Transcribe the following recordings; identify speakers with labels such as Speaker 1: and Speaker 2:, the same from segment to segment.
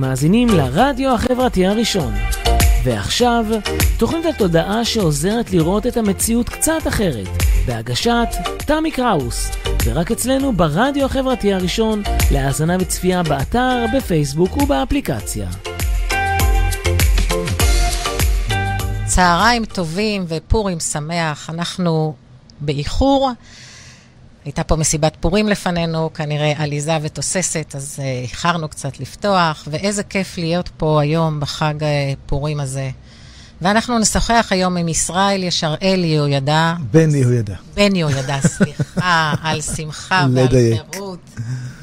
Speaker 1: אתם מאזינים לרדיו החברתי הראשון. ועכשיו, תוכנית התודעה שעוזרת לראות את המציאות קצת אחרת, בהגשת תמי קראוס, ורק אצלנו ברדיו החברתי הראשון, להאזנה וצפייה באתר, בפייסבוק ובאפליקציה.
Speaker 2: צהריים טובים ופורים שמח, אנחנו באיחור. הייתה פה מסיבת פורים לפנינו, כנראה עליזה ותוססת, אז uh, איחרנו קצת לפתוח, ואיזה כיף להיות פה היום בחג פורים הזה. ואנחנו נשוחח היום עם ישראל ישראל יהוידע.
Speaker 3: בן יהוידע.
Speaker 2: בן יהוידע, סליחה, על שמחה ועל חירות,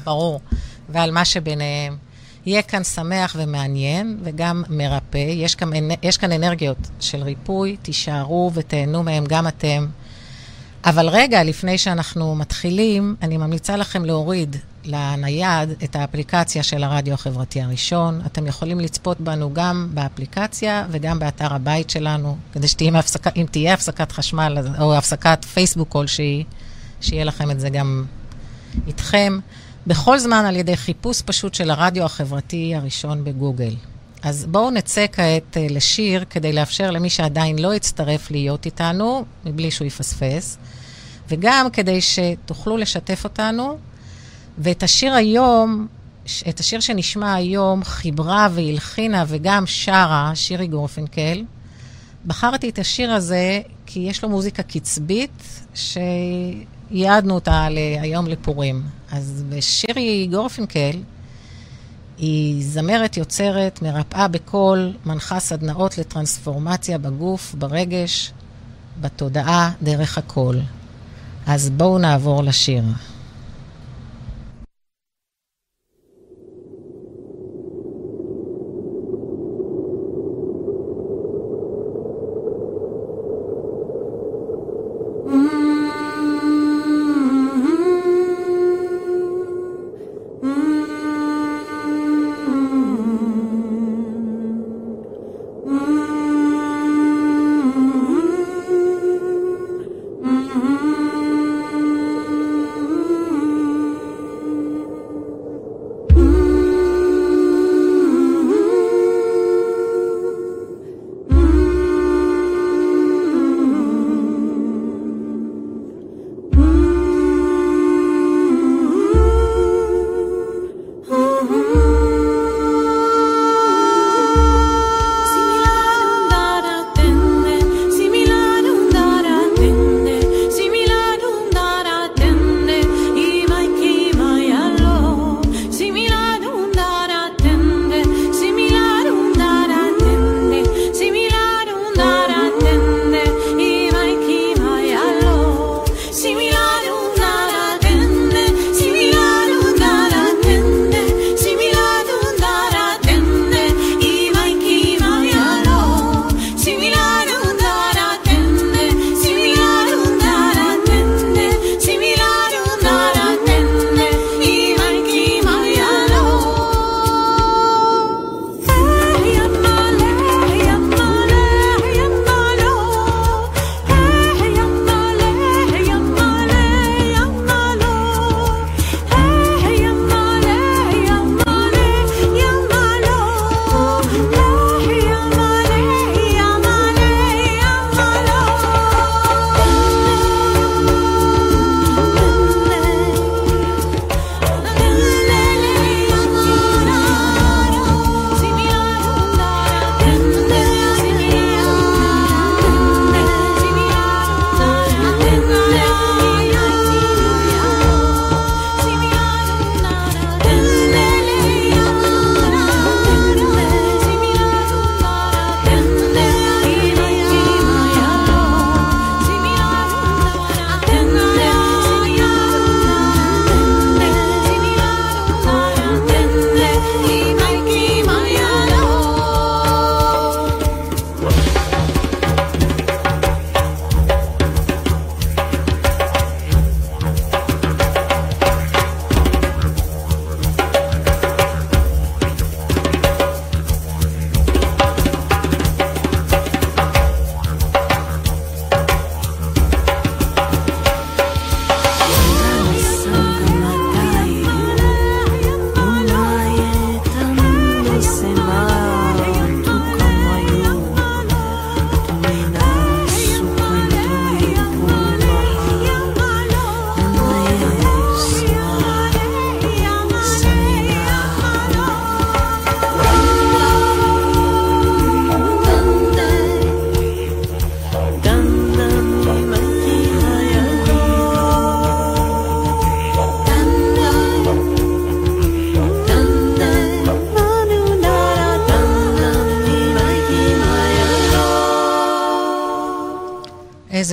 Speaker 2: ברור, ועל מה שביניהם. יהיה כאן שמח ומעניין וגם מרפא. יש כאן, יש כאן אנרגיות של ריפוי, תישארו ותהנו מהם גם אתם. אבל רגע, לפני שאנחנו מתחילים, אני ממליצה לכם להוריד לנייד את האפליקציה של הרדיו החברתי הראשון. אתם יכולים לצפות בנו גם באפליקציה וגם באתר הבית שלנו, כדי שתהיה הפסקה, אם תהיה הפסקת חשמל או הפסקת פייסבוק כלשהי, שיהיה לכם את זה גם איתכם. בכל זמן על ידי חיפוש פשוט של הרדיו החברתי הראשון בגוגל. אז בואו נצא כעת לשיר כדי לאפשר למי שעדיין לא יצטרף להיות איתנו, מבלי שהוא יפספס, וגם כדי שתוכלו לשתף אותנו. ואת השיר היום, את השיר שנשמע היום, חיברה והלחינה וגם שרה שירי גורפינקל. בחרתי את השיר הזה כי יש לו מוזיקה קצבית, שייעדנו אותה היום לפורים. אז שירי גורפינקל, היא זמרת יוצרת, מרפאה בקול, מנחה סדנאות לטרנספורמציה בגוף, ברגש, בתודעה, דרך הקול. אז בואו נעבור לשיר.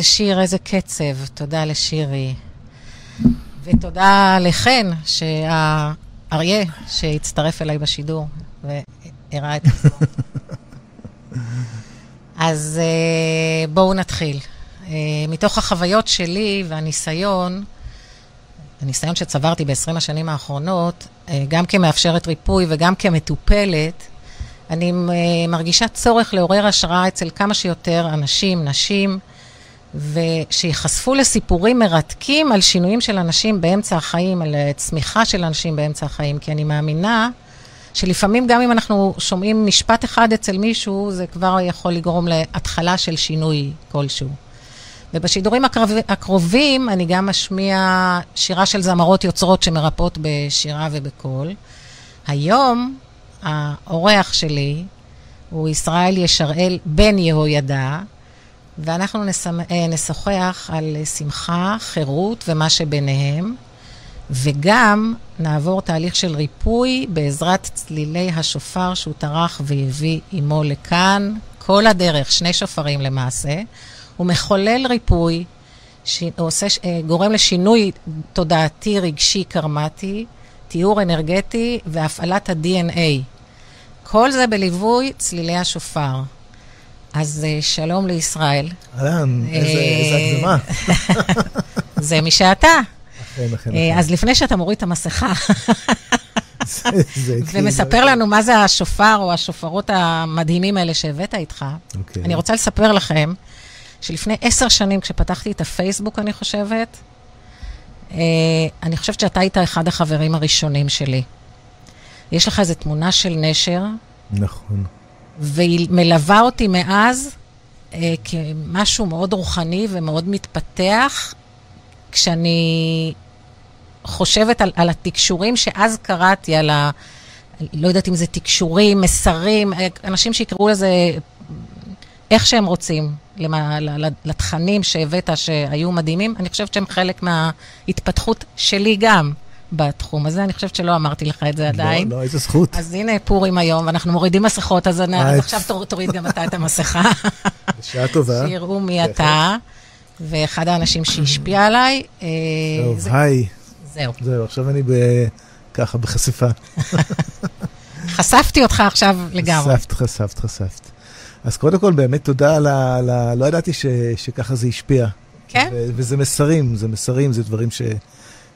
Speaker 2: שיר, איזה קצב. תודה לשירי. ותודה לחן, האריה, שהצטרף אליי בשידור והראה את עצמו. אז uh, בואו נתחיל. Uh, מתוך החוויות שלי והניסיון, הניסיון שצברתי ב-20 השנים האחרונות, uh, גם כמאפשרת ריפוי וגם כמטופלת, אני מרגישה צורך לעורר השראה אצל כמה שיותר אנשים, נשים, ושיחשפו לסיפורים מרתקים על שינויים של אנשים באמצע החיים, על צמיחה של אנשים באמצע החיים, כי אני מאמינה שלפעמים גם אם אנחנו שומעים משפט אחד אצל מישהו, זה כבר יכול לגרום להתחלה של שינוי כלשהו. ובשידורים הקרוב, הקרובים אני גם משמיע שירה של זמרות יוצרות שמרפאות בשירה ובקול. היום האורח שלי הוא ישראל ישראל בן יהוידע, ואנחנו אה, נשוחח על שמחה, חירות ומה שביניהם. וגם נעבור תהליך של ריפוי בעזרת צלילי השופר שהוא טרח והביא עמו לכאן, כל הדרך, שני שופרים למעשה. הוא מחולל ריפוי, ש... עושה, אה, גורם לשינוי תודעתי, רגשי, קרמטי, טיהור אנרגטי והפעלת ה-DNA. כל זה בליווי צלילי השופר. אז אה, שלום לישראל.
Speaker 3: אהלן, איזה הגזמה.
Speaker 2: זה מי שאתה. אכן, אכן, אכן. אז לפני שאתה מוריד את המסכה, ומספר לנו מה זה השופר או השופרות המדהימים האלה שהבאת איתך. אוקיי. אני רוצה לספר לכם שלפני עשר שנים, כשפתחתי את הפייסבוק, אני חושבת, אה, אני חושבת שאתה היית אחד החברים הראשונים שלי. יש לך איזו תמונה של נשר.
Speaker 3: נכון.
Speaker 2: והיא מלווה אותי מאז אה, כמשהו מאוד רוחני ומאוד מתפתח, כשאני חושבת על, על התקשורים שאז קראתי, על ה... לא יודעת אם זה תקשורים, מסרים, אנשים שיקראו לזה איך שהם רוצים, למה, לתכנים שהבאת שהיו מדהימים, אני חושבת שהם חלק מההתפתחות שלי גם. בתחום הזה, אני חושבת שלא אמרתי לך את זה עדיין.
Speaker 3: לא, לא, איזה זכות.
Speaker 2: אז הנה פורים היום, ואנחנו מורידים מסכות, אז עכשיו תוריד גם אתה את המסכה.
Speaker 3: בשעה טובה.
Speaker 2: שיראו מי אתה. ואחד האנשים שהשפיע עליי...
Speaker 3: אה, טוב, היי.
Speaker 2: זהו.
Speaker 3: זהו, עכשיו אני ככה, בחשיפה.
Speaker 2: חשפתי אותך עכשיו לגמרי.
Speaker 3: חשפת, חשפת, חשפת. אז קודם כל, באמת תודה על ה... על ה לא ידעתי ש, שככה זה השפיע.
Speaker 2: כן?
Speaker 3: ו, וזה מסרים, זה מסרים, זה דברים ש,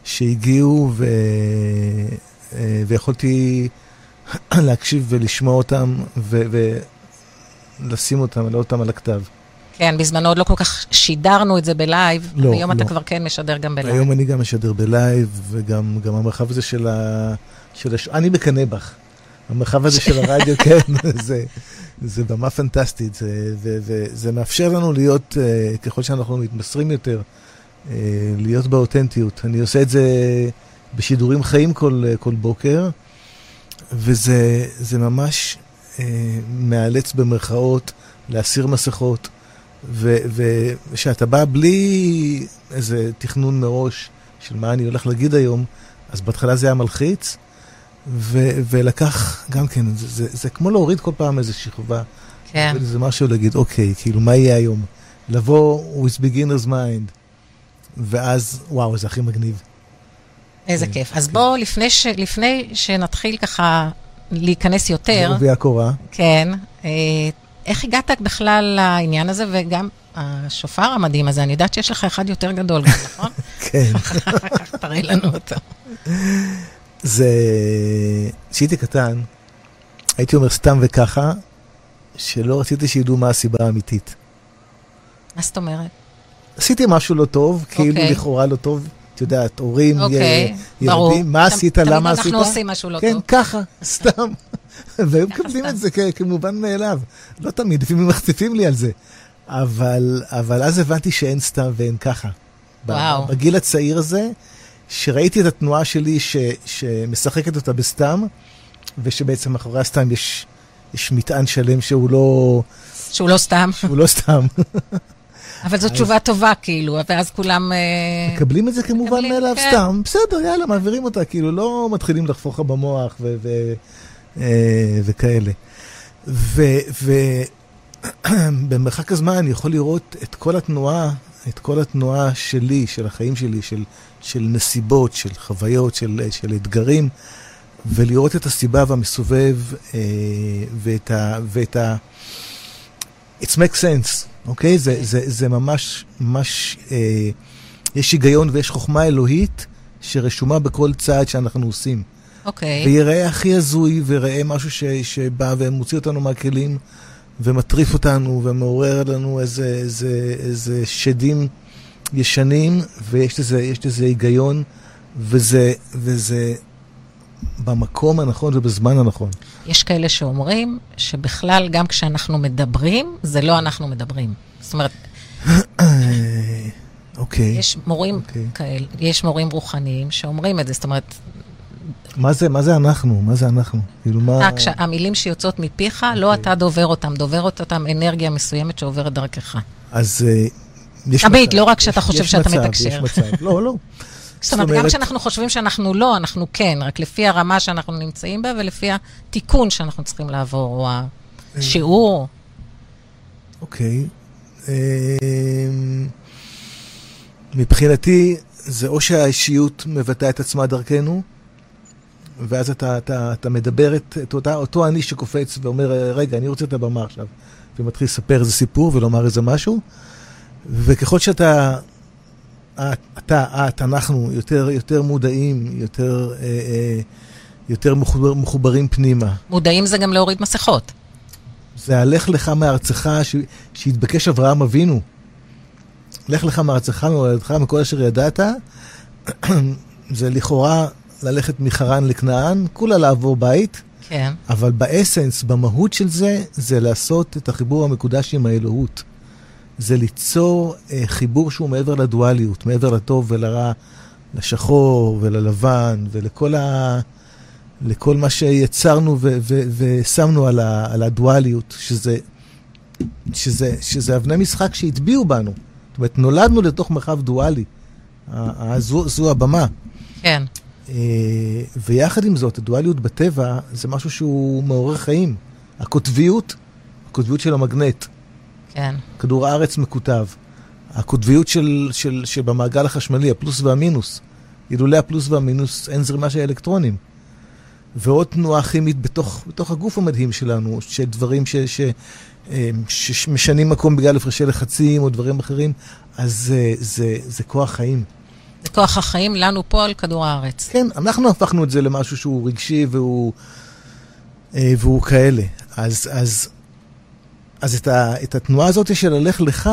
Speaker 3: שהגיעו, ו, אה, ויכולתי להקשיב ולשמוע אותם, ו, ולשים אותם, להעלות אותם על הכתב.
Speaker 2: כן, בזמנו עוד לא כל כך שידרנו את זה ב live. לא, היום לא. אתה כבר כן משדר גם ב live.
Speaker 3: היום אני גם משדר בלייב, וגם המרחב הזה של ה... של הש... אני מקנא בך. המרחב הזה של הרדיו, כן, זה, זה במה פנטסטית, זה, וזה מאפשר לנו להיות, uh, ככל שאנחנו מתמסרים יותר, להיות באותנטיות. אני עושה את זה בשידורים חיים כל, כל בוקר, וזה ממש uh, מאלץ במרכאות להסיר מסכות. וכשאתה בא בלי איזה תכנון מראש של מה אני הולך להגיד היום, אז בהתחלה זה היה מלחיץ, ו- ולקח גם כן, זה, זה, זה כמו להוריד כל פעם איזה שכבה.
Speaker 2: כן.
Speaker 3: זה משהו להגיד, אוקיי, כאילו, מה יהיה היום? לבוא with beginner's mind, ואז, וואו, זה הכי מגניב.
Speaker 2: איזה כן, כיף. אז כן. בואו, לפני, ש, לפני שנתחיל ככה להיכנס יותר...
Speaker 3: בעובי הקורה.
Speaker 2: כן. אה, איך הגעת בכלל לעניין הזה, וגם השופר המדהים הזה, אני יודעת שיש לך אחד יותר גדול גם, נכון?
Speaker 3: כן.
Speaker 2: אחר כך תראה לנו אותו.
Speaker 3: זה... כשהייתי קטן, הייתי אומר סתם וככה, שלא רציתי שידעו מה הסיבה האמיתית.
Speaker 2: מה זאת אומרת?
Speaker 3: עשיתי משהו לא טוב, כאילו אוקיי. לכאורה לא טוב. את יודעת, הורים,
Speaker 2: אוקיי,
Speaker 3: ילדים, מה עשית, למה עשית?
Speaker 2: תמיד אנחנו עושים משהו לא
Speaker 3: כן,
Speaker 2: טוב.
Speaker 3: כן, ככה, סתם. והם מקבלים את זה כמובן מאליו. לא תמיד, לפעמים מחציפים לי על זה. אבל, אבל אז הבנתי שאין סתם ואין ככה.
Speaker 2: וואו.
Speaker 3: בגיל הצעיר הזה, שראיתי את התנועה שלי ש, שמשחקת אותה בסתם, ושבעצם מאחורי הסתם יש, יש מטען שלם שהוא לא...
Speaker 2: שהוא לא סתם.
Speaker 3: שהוא לא סתם.
Speaker 2: אבל זו תשובה טובה, כאילו, ואז כולם...
Speaker 3: אה, מקבלים את זה כמובן מאליו כן. סתם, בסדר, יאללה, מעבירים אותה, כאילו, לא מתחילים לחפוך לך במוח אה, וכאלה. ובמרחק הזמן אני יכול לראות את כל התנועה את כל התנועה שלי, של החיים שלי, של, של נסיבות, של חוויות, של, של אתגרים, ולראות את הסיבה והמסובב אה, ואת ה... ואת ה It makes sense, אוקיי? זה, זה, זה ממש, ממש, אה, יש היגיון ויש חוכמה אלוהית שרשומה בכל צעד שאנחנו עושים.
Speaker 2: אוקיי.
Speaker 3: ויראה הכי הזוי, ויראה משהו ש, שבא ומוציא אותנו מהכלים, ומטריף אותנו, ומעורר לנו איזה, איזה, איזה שדים ישנים, ויש לזה, לזה היגיון, וזה, וזה במקום הנכון ובזמן הנכון.
Speaker 2: יש כאלה שאומרים שבכלל, גם כשאנחנו מדברים, זה לא אנחנו מדברים. זאת אומרת...
Speaker 3: אוקיי.
Speaker 2: יש מורים okay. אוקיי. כאלה, יש מורים רוחניים שאומרים את זה, זאת אומרת...
Speaker 3: מה זה, מה זה אנחנו? מה זה אנחנו? כאילו מה...
Speaker 2: אתה, המילים שיוצאות מפיך, okay. לא אוקיי. אתה דובר אותם, דוברת אותם אנרגיה מסוימת שעוברת דרכך.
Speaker 3: אז uh, יש
Speaker 2: מצב. תמיד, לא רק שאתה חושב שאתה מתקשר.
Speaker 3: יש מצב, לא, לא.
Speaker 2: זאת אומרת, גם כשאנחנו חושבים שאנחנו לא, אנחנו כן, רק לפי הרמה שאנחנו נמצאים בה ולפי התיקון שאנחנו צריכים לעבור, או השיעור.
Speaker 3: אוקיי. אמ, מבחינתי, זה או שהאישיות מבטאה את עצמה דרכנו, ואז אתה, אתה, אתה מדבר את, את אותה, אותו אני שקופץ ואומר, רגע, אני רוצה את הבמה עכשיו, ומתחיל לספר איזה סיפור ולומר איזה משהו, וככל שאתה את, את, אנחנו יותר, יותר מודעים, יותר, אה, אה, יותר מחובר, מחוברים פנימה.
Speaker 2: מודעים זה גם להוריד מסכות.
Speaker 3: זה הלך לך מארצך שהתבקש אברהם אבינו. לך לך מארצך, ממולדתך, מכל אשר ידעת. זה לכאורה ללכת מחרן לכנען, כולה לעבור בית.
Speaker 2: כן.
Speaker 3: אבל באסנס, במהות של זה, זה לעשות את החיבור המקודש עם האלוהות. זה ליצור אה, חיבור שהוא מעבר לדואליות, מעבר לטוב ולרע, לשחור וללבן ולכל ה... לכל מה שיצרנו ו- ו- ושמנו על, ה- על הדואליות, שזה, שזה, שזה אבני משחק שהטביעו בנו. זאת אומרת, נולדנו לתוך מרחב דואלי. זו, זו הבמה.
Speaker 2: כן.
Speaker 3: אה, ויחד עם זאת, הדואליות בטבע זה משהו שהוא מעורר חיים. הקוטביות, הקוטביות של המגנט.
Speaker 2: כן.
Speaker 3: כדור הארץ מקוטב. הקוטביות של, של, שבמעגל החשמלי, הפלוס והמינוס. אילולא הפלוס והמינוס אין זרימה של אלקטרונים. ועוד תנועה כימית בתוך, בתוך הגוף המדהים שלנו, של דברים ש, ש, אה, שמשנים מקום בגלל הפרשי לחצים או דברים אחרים, אז זה, זה, זה כוח חיים.
Speaker 2: זה כוח החיים לנו פה על כדור הארץ.
Speaker 3: כן, אנחנו הפכנו את זה למשהו שהוא רגשי והוא, אה, והוא כאלה. אז, אז אז את, ה, את התנועה הזאת של הלך לך,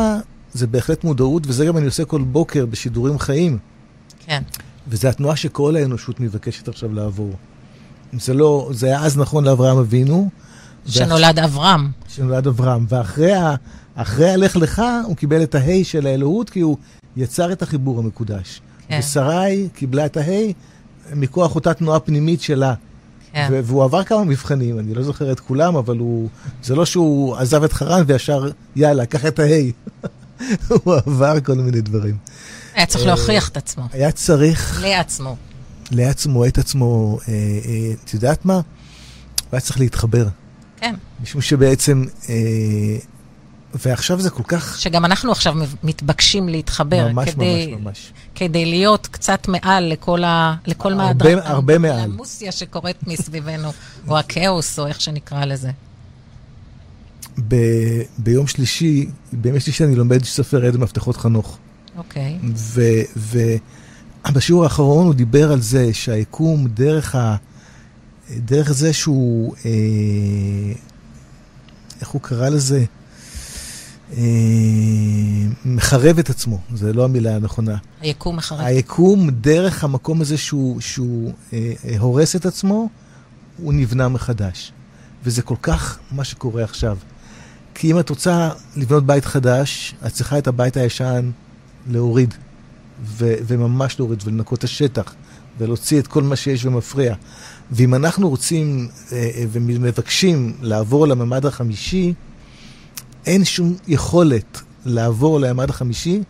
Speaker 3: זה בהחלט מודעות, וזה גם אני עושה כל בוקר בשידורים חיים.
Speaker 2: כן.
Speaker 3: וזו התנועה שכל האנושות מבקשת עכשיו לעבור. זה לא, זה היה אז נכון לאברהם אבינו.
Speaker 2: שנולד ואח... אברהם.
Speaker 3: שנולד אברהם, ואחרי ה, אחרי הלך לך, הוא קיבל את ההי של האלוהות, כי הוא יצר את החיבור המקודש. כן. ושרי קיבלה את ההי מכוח אותה תנועה פנימית שלה.
Speaker 2: כן.
Speaker 3: והוא עבר כמה מבחנים, אני לא זוכר את כולם, אבל הוא... זה לא שהוא עזב את חרן וישר, יאללה, קח את ההי. הוא עבר כל מיני דברים.
Speaker 2: היה צריך להוכיח את עצמו.
Speaker 3: היה צריך...
Speaker 2: לעצמו.
Speaker 3: לעצמו, את עצמו. אה, אה, את יודעת מה? הוא היה צריך להתחבר.
Speaker 2: כן.
Speaker 3: משום שבעצם אה, ועכשיו זה כל כך...
Speaker 2: שגם אנחנו עכשיו מתבקשים להתחבר.
Speaker 3: ממש, כדי, ממש, ממש.
Speaker 2: כדי להיות קצת מעל לכל, ה, לכל
Speaker 3: הרבה, מהדרכה. הרבה מעל.
Speaker 2: המוסיה שקורית מסביבנו, או הכאוס, או איך שנקרא לזה.
Speaker 3: ב, ביום שלישי, בימי שלישי אני לומד ספר עד מפתחות חנוך.
Speaker 2: אוקיי.
Speaker 3: ובשיעור האחרון הוא דיבר על זה שהיקום, דרך, ה, דרך זה שהוא, אה, איך הוא קרא לזה? אה, מחרב את עצמו, זו לא המילה הנכונה.
Speaker 2: היקום מחרב.
Speaker 3: היקום, דרך המקום הזה שהוא, שהוא אה, אה, הורס את עצמו, הוא נבנה מחדש. וזה כל כך מה שקורה עכשיו. כי אם את רוצה לבנות בית חדש, את צריכה את הבית הישן להוריד, ו- וממש להוריד, ולנקות את השטח, ולהוציא את כל מה שיש ומפריע. ואם אנחנו רוצים אה, אה, ומבקשים לעבור לממד החמישי, אין שום יכולת לעבור לממד החמישי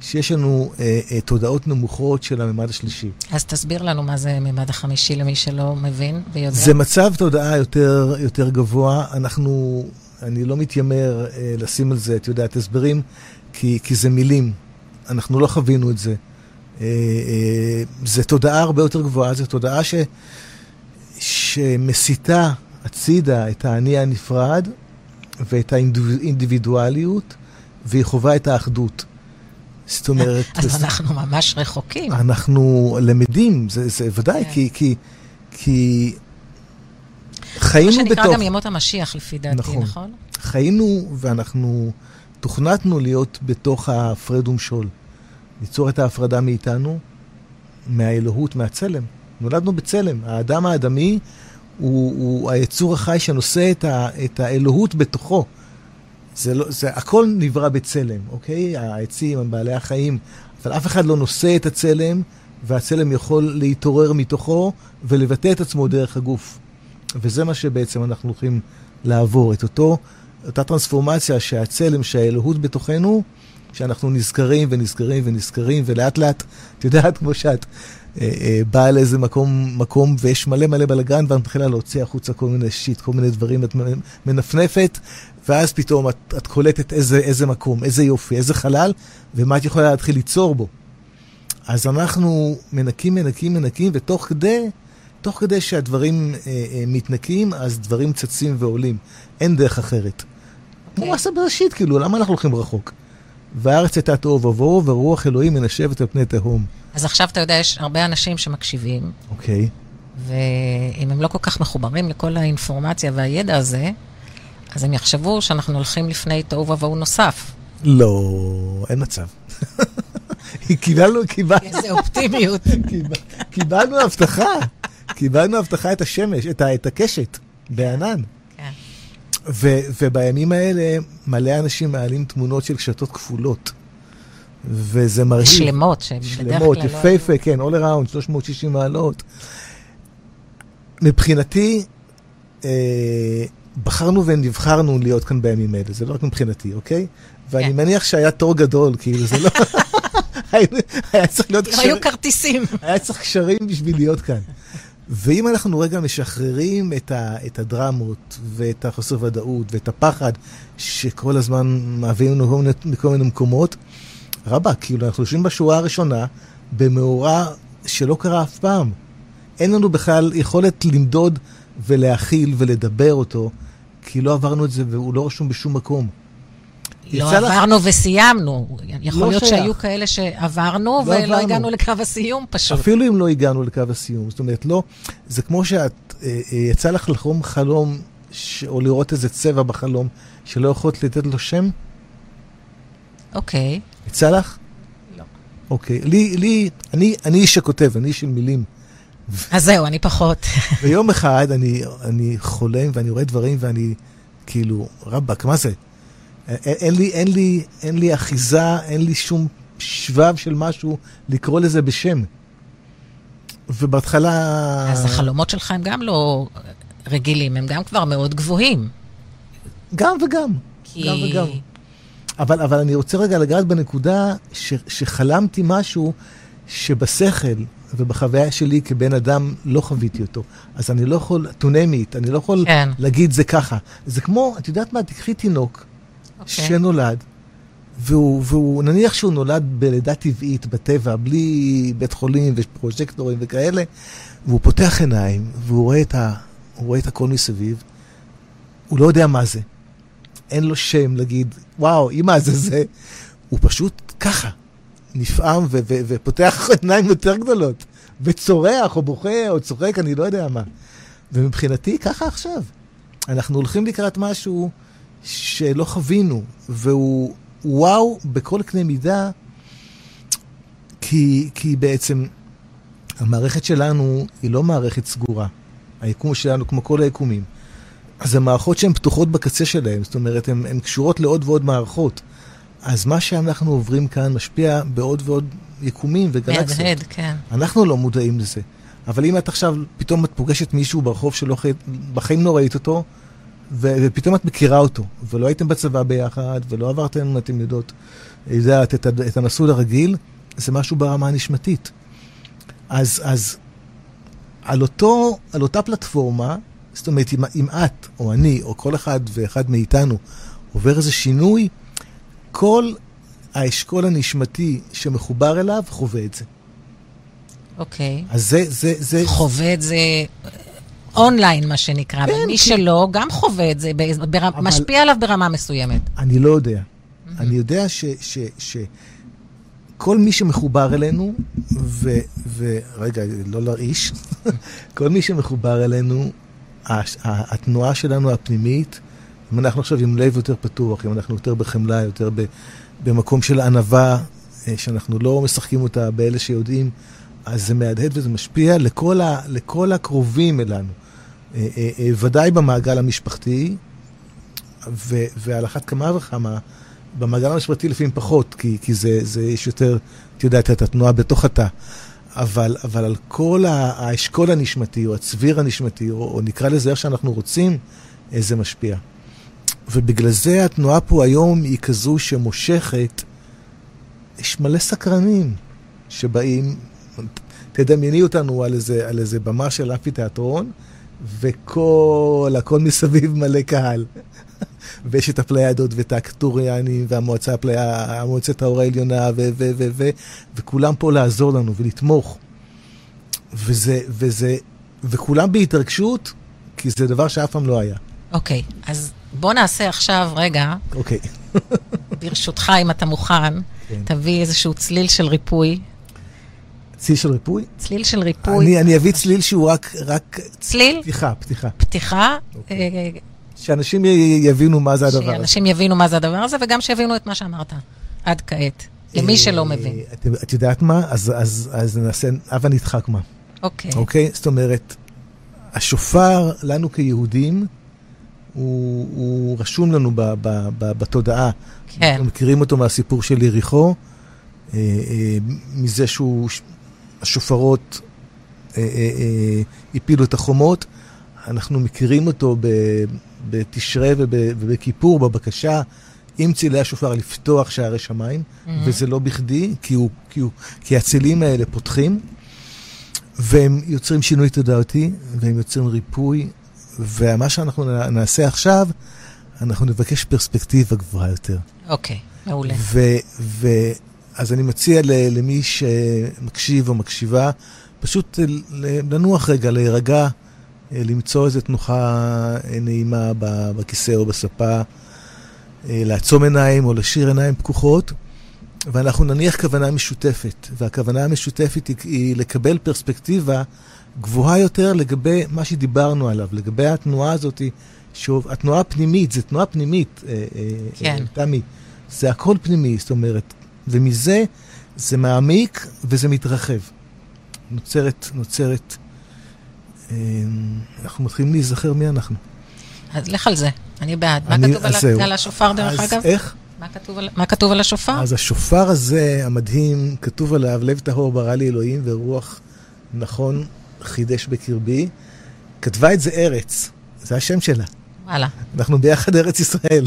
Speaker 3: שיש לנו אה, אה, תודעות נמוכות של הממד השלישי.
Speaker 2: אז תסביר לנו מה זה ממד החמישי למי שלא מבין ויודע.
Speaker 3: זה מצב תודעה יותר, יותר גבוה. אנחנו, אני לא מתיימר אה, לשים על זה, את יודעת, הסברים, כי, כי זה מילים. אנחנו לא חווינו את זה. אה, אה, זו תודעה הרבה יותר גבוהה, זו תודעה ש, שמסיתה הצידה את האני הנפרד ואת האינדיבידואליות, והיא חווה את האחדות.
Speaker 2: זאת אומרת... אז אנחנו ממש רחוקים.
Speaker 3: אנחנו למדים, זה, זה ודאי, כן. כי, כי, כי חיינו בתוך... מה
Speaker 2: שנקרא גם ימות המשיח, לפי דעתי, נכון? נכון?
Speaker 3: חיינו ואנחנו תוכנתנו להיות בתוך ההפרד ומשול. ליצור את ההפרדה מאיתנו, מהאלוהות, מהצלם. נולדנו בצלם. האדם האדמי הוא, הוא היצור החי שנושא את, ה, את האלוהות בתוכו. זה לא, זה, הכל נברא בצלם, אוקיי? העצים, בעלי החיים, אבל אף אחד לא נושא את הצלם, והצלם יכול להתעורר מתוכו ולבטא את עצמו דרך הגוף. וזה מה שבעצם אנחנו הולכים לעבור, את אותו, אותה טרנספורמציה שהצלם, שהאלוהות בתוכנו, שאנחנו נזכרים ונזכרים ונזכרים, ולאט לאט, את יודעת, כמו שאת באה לאיזה מקום, מקום ויש מלא מלא בלאגן, ואת מתחילה להוציא החוצה כל מיני שיט, כל מיני דברים, את מנפנפת, ואז פתאום את, את קולטת איזה, איזה מקום, איזה יופי, איזה חלל, ומה את יכולה להתחיל ליצור בו. אז אנחנו מנקים, מנקים, מנקים, ותוך כדי, תוך כדי שהדברים אה, אה, מתנקים, אז דברים צצים ועולים. אין דרך אחרת. כמו מעשה בראשית, כאילו, למה אנחנו הולכים רחוק? והארץ הייתה תוהו ובוהו, ורוח אלוהים מנשבת על פני תהום.
Speaker 2: אז עכשיו אתה יודע, יש הרבה אנשים שמקשיבים.
Speaker 3: אוקיי.
Speaker 2: Okay. ואם הם לא כל כך מחוברים לכל האינפורמציה והידע הזה, אז הם יחשבו שאנחנו הולכים לפני תוהו ובוהו נוסף.
Speaker 3: לא, אין מצב. קיבלנו, קיבלנו...
Speaker 2: איזה אופטימיות.
Speaker 3: קיבלנו הבטחה. קיבלנו הבטחה את השמש, את הקשת, בענן. כן. ובימים האלה מלא אנשים מעלים תמונות של קשתות כפולות. וזה מרהיב.
Speaker 2: שלמות, כלל לא... שלמות,
Speaker 3: יפהפה, כן, all around, 360 מעלות. מבחינתי, אה, בחרנו ונבחרנו להיות כאן בימים אלה, זה לא רק מבחינתי, אוקיי? ואני כן. מניח שהיה תור גדול, כאילו זה לא...
Speaker 2: היה צריך להיות קשרים. היו כרטיסים.
Speaker 3: היה צריך קשרים בשביל להיות כאן. ואם אנחנו רגע משחררים את, ה, את הדרמות ואת החוסר ודאות ואת הפחד שכל הזמן מעבירים לנו מכל מיני מקומות, רבאק, כאילו אנחנו יושבים בשורה הראשונה במאורע שלא קרה אף פעם. אין לנו בכלל יכולת למדוד ולהכיל ולדבר אותו, כי לא עברנו את זה והוא לא רשום בשום מקום.
Speaker 2: לא עברנו לך... וסיימנו. יכול לא להיות שייך. שהיו כאלה שעברנו לא ולא עברנו. הגענו לקו הסיום פשוט.
Speaker 3: אפילו אם לא הגענו לקו הסיום. זאת אומרת, לא, זה כמו שאת, אה, אה, יצא לך לחלום חלום, ש... או לראות איזה צבע בחלום, שלא יכולת לתת לו שם?
Speaker 2: אוקיי.
Speaker 3: לך?
Speaker 2: לא.
Speaker 3: אוקיי. לי, לי, אני, אני איש שכותב, אני איש של מילים.
Speaker 2: אז זהו, אני פחות.
Speaker 3: ויום אחד אני, אני חולם ואני רואה דברים ואני כאילו, רבאק, מה זה? אין לי, אין, לי, אין לי אחיזה, אין לי שום שבב של משהו לקרוא לזה בשם. ובהתחלה...
Speaker 2: אז החלומות שלך הם גם לא רגילים, הם גם כבר מאוד גבוהים.
Speaker 3: גם וגם. כי... גם וגם. אבל, אבל אני רוצה רגע לגעת בנקודה ש, שחלמתי משהו שבשכל ובחוויה שלי כבן אדם לא חוויתי אותו. אז אני לא יכול, to name it, אני לא יכול כן. להגיד זה ככה. זה כמו, את יודעת מה, תקחי תינוק okay. אוקיי. שנולד, והוא, והוא, נניח שהוא נולד בלידה טבעית, בטבע, בלי בית חולים ופרוז'קטורים וכאלה, והוא פותח עיניים, והוא רואה את, ה, רואה את הכל מסביב, הוא לא יודע מה זה. אין לו שם להגיד, וואו, אמא זה זה. הוא פשוט ככה, נפעם ו- ו- ופותח עיניים יותר גדולות, וצורח או בוכה או צוחק, אני לא יודע מה. ומבחינתי, ככה עכשיו. אנחנו הולכים לקראת משהו שלא חווינו, והוא וואו בכל קנה מידה, כי, כי בעצם המערכת שלנו היא לא מערכת סגורה. היקום שלנו, כמו כל היקומים, זה מערכות שהן פתוחות בקצה שלהן, זאת אומרת, הן קשורות לעוד ועוד מערכות. אז מה שאנחנו עוברים כאן משפיע בעוד ועוד יקומים וגלקסיות.
Speaker 2: מהדהד, כן.
Speaker 3: אנחנו לא מודעים לזה. אבל אם את עכשיו, פתאום את פוגשת מישהו ברחוב שלא חי... בחיים לא ראית אותו, ו... ופתאום את מכירה אותו, ולא הייתם בצבא ביחד, ולא עברתם, אתם יודעות, יודעת, את, את המסלול הרגיל, זה משהו ברמה הנשמתית. אז, אז על, אותו, על אותה פלטפורמה, זאת אומרת, אם, אם את, או אני, או כל אחד ואחד מאיתנו, עובר איזה שינוי, כל האשכול הנשמתי שמחובר אליו חווה את זה.
Speaker 2: אוקיי.
Speaker 3: אז זה, זה, זה...
Speaker 2: חווה את זה אונליין, מה שנקרא, כן, ומי כי... שלא, גם חווה את זה, בר... אבל... משפיע עליו ברמה מסוימת.
Speaker 3: אני לא יודע. Mm-hmm. אני יודע ש... ש, ש כל מי שמחובר אלינו, ו... ורגע, לא להרעיש, כל מי שמחובר אלינו, התנועה שלנו הפנימית, אם אנחנו עכשיו עם לב יותר פתוח, אם אנחנו יותר בחמלה, יותר במקום של ענווה, אה, שאנחנו לא משחקים אותה באלה שיודעים, אז זה מהדהד וזה משפיע לכל, ה, לכל הקרובים אלינו. אה, אה, ודאי במעגל המשפחתי, ו, ועל אחת כמה וכמה, במעגל המשפחתי לפעמים פחות, כי, כי זה, זה, יש יותר, את יודעת, את התנועה בתוך התא. אבל, אבל על כל האשכול הנשמתי, או הצביר הנשמתי, או, או נקרא לזה איך שאנחנו רוצים, זה משפיע. ובגלל זה התנועה פה היום היא כזו שמושכת, יש מלא סקרנים שבאים, תדמייני אותנו על איזה, על איזה במה של אמפי תיאטרון, וכל, הכל מסביב מלא קהל. ויש את הפליידות ואת האקטוריאנים והמועצה הפליה, המועצת האור העליונה ו, ו, ו, ו, וכולם פה לעזור לנו ולתמוך. וזה, וזה, וכולם בהתרגשות, כי זה דבר שאף פעם לא היה.
Speaker 2: אוקיי, okay, אז בוא נעשה עכשיו, רגע.
Speaker 3: אוקיי.
Speaker 2: Okay. ברשותך, אם אתה מוכן, כן. תביא איזשהו צליל של ריפוי.
Speaker 3: צליל של ריפוי?
Speaker 2: צליל של ריפוי.
Speaker 3: אני, אני אביא צליל שהוא רק... רק
Speaker 2: צליל?
Speaker 3: פתיחה, פתיחה.
Speaker 2: פתיחה. Okay.
Speaker 3: שאנשים יבינו מה זה הדבר הזה.
Speaker 2: שאנשים יבינו מה זה הדבר הזה, וגם שיבינו את מה שאמרת עד כעת, למי שלא אה, מבין.
Speaker 3: את, את יודעת מה? אז, אז, אז נעשה, הבה נדחק מה.
Speaker 2: אוקיי.
Speaker 3: אוקיי? זאת אומרת, השופר, לנו כיהודים, הוא, הוא רשום לנו ב, ב, ב, בתודעה.
Speaker 2: כן. אנחנו
Speaker 3: מכירים אותו מהסיפור של יריחו, אה, אה, מזה שהוא, השופרות אה, אה, אה, הפילו את החומות. אנחנו מכירים אותו ב, בתשרי ובכיפור, בבקשה, עם צילי השופר לפתוח שערי שמיים, mm-hmm. וזה לא בכדי, כי, הוא, כי, הוא, כי הצילים האלה פותחים, והם יוצרים שינוי תודעתי, והם יוצרים ריפוי, ומה שאנחנו נעשה עכשיו, אנחנו נבקש פרספקטיבה גבוהה יותר.
Speaker 2: אוקיי, okay, מעולה.
Speaker 3: ו, ו, אז אני מציע למי שמקשיב או מקשיבה, פשוט לנוח רגע, להירגע, למצוא איזו תנוחה נעימה בכיסא או בספה, לעצום עיניים או לשיר עיניים פקוחות, ואנחנו נניח כוונה משותפת, והכוונה המשותפת היא, היא לקבל פרספקטיבה גבוהה יותר לגבי מה שדיברנו עליו, לגבי התנועה הזאת, שוב, התנועה הפנימית, זו תנועה פנימית,
Speaker 2: אה, אה, כן.
Speaker 3: תמי, זה הכל פנימי, זאת אומרת, ומזה זה מעמיק וזה מתרחב. נוצרת, נוצרת, אה, אנחנו מתחילים להיזכר מי אנחנו.
Speaker 2: אז לך על זה, אני בעד. מה כתוב על, על השופר דרך
Speaker 3: אז
Speaker 2: אגב?
Speaker 3: איך?
Speaker 2: מה כתוב, על, מה כתוב על השופר?
Speaker 3: אז השופר הזה, המדהים, כתוב עליו, לב טהור ברא לי אלוהים ורוח נכון חידש בקרבי. כתבה את זה ארץ, זה השם שלה.
Speaker 2: וואלה.
Speaker 3: אנחנו ביחד ארץ ישראל.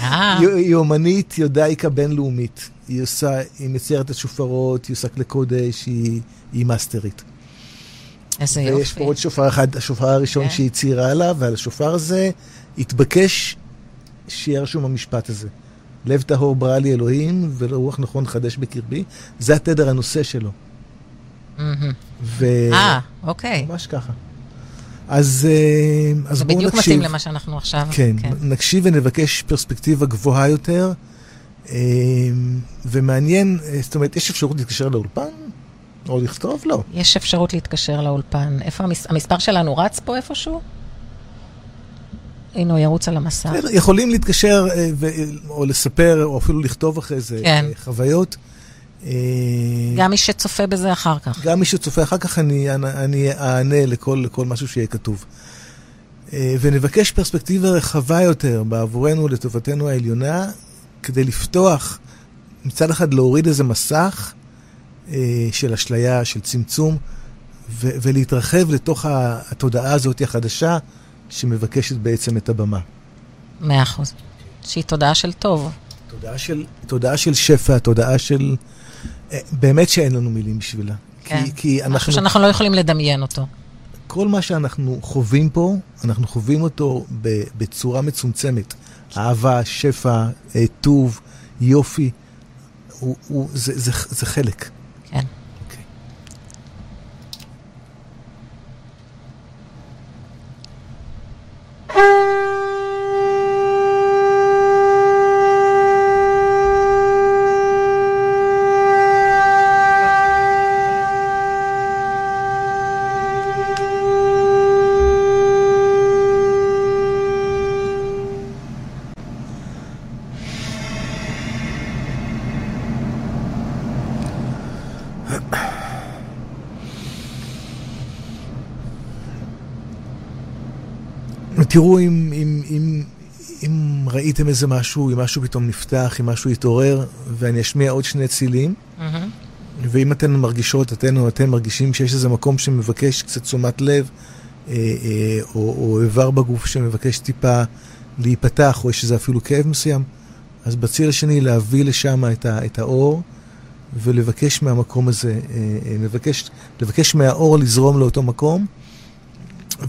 Speaker 2: אה.
Speaker 3: היא אומנית יודאיקה בינלאומית. היא עושה, היא מציירת את השופרות, היא עושה כלי קודש, היא, היא מאסטרית.
Speaker 2: איזה יופי.
Speaker 3: ויש פה עוד שופר אחד, השופר הראשון כן. שהיא ציירה עליו, ועל השופר הזה התבקש שיהיה רשום המשפט הזה. לב טהור ברא לי אלוהים, ולרוח נכון חדש בקרבי. זה התדר הנושא שלו.
Speaker 2: ו... אה, אוקיי.
Speaker 3: ממש ככה. אז, אה, אז בואו נקשיב.
Speaker 2: זה בדיוק מתאים למה שאנחנו עכשיו.
Speaker 3: כן, כן, נקשיב ונבקש פרספקטיבה גבוהה יותר. אה, ומעניין, אה, זאת אומרת, יש אפשרות להתקשר לאולפן? או לכתוב? לא.
Speaker 2: יש אפשרות להתקשר לאולפן. איפה המס... המספר שלנו רץ פה איפשהו? הנה, הוא ירוץ על המסך.
Speaker 3: יכולים להתקשר ו... או לספר, או אפילו לכתוב אחרי זה
Speaker 2: כן.
Speaker 3: חוויות.
Speaker 2: אה, גם מי שצופה בזה אחר כך.
Speaker 3: גם מי שצופה אחר כך, אני, אני אענה לכל, לכל משהו שיהיה כתוב. אה, ונבקש פרספקטיבה רחבה יותר בעבורנו, לטובתנו העליונה, כדי לפתוח, מצד אחד להוריד איזה מסך אה, של אשליה, של צמצום, ו- ולהתרחב לתוך התודעה הזאת החדשה, שמבקשת בעצם את הבמה.
Speaker 2: מאה אחוז. שהיא תודעה של טוב.
Speaker 3: תודעה של, תודעה של שפע, תודעה של... אה, באמת שאין לנו מילים בשבילה.
Speaker 2: כן. כי, כי אנחנו... משהו שאנחנו לא יכולים לדמיין אותו.
Speaker 3: כל מה שאנחנו חווים פה, אנחנו חווים אותו בצורה מצומצמת. אהבה, שפע, אה, טוב, יופי, הוא, הוא, זה, זה, זה חלק.
Speaker 2: Música
Speaker 3: תראו אם, אם, אם, אם ראיתם איזה משהו, אם משהו פתאום נפתח, אם משהו יתעורר, ואני אשמיע עוד שני צילים, mm-hmm. ואם אתן מרגישות, אתן או אתם מרגישים שיש איזה מקום שמבקש קצת תשומת לב, אה, אה, או, או איבר בגוף שמבקש טיפה להיפתח, או יש איזה אפילו כאב מסוים, אז בציר השני להביא לשם את, ה, את האור, ולבקש מהמקום הזה, אה, לבקש, לבקש מהאור לזרום לאותו מקום,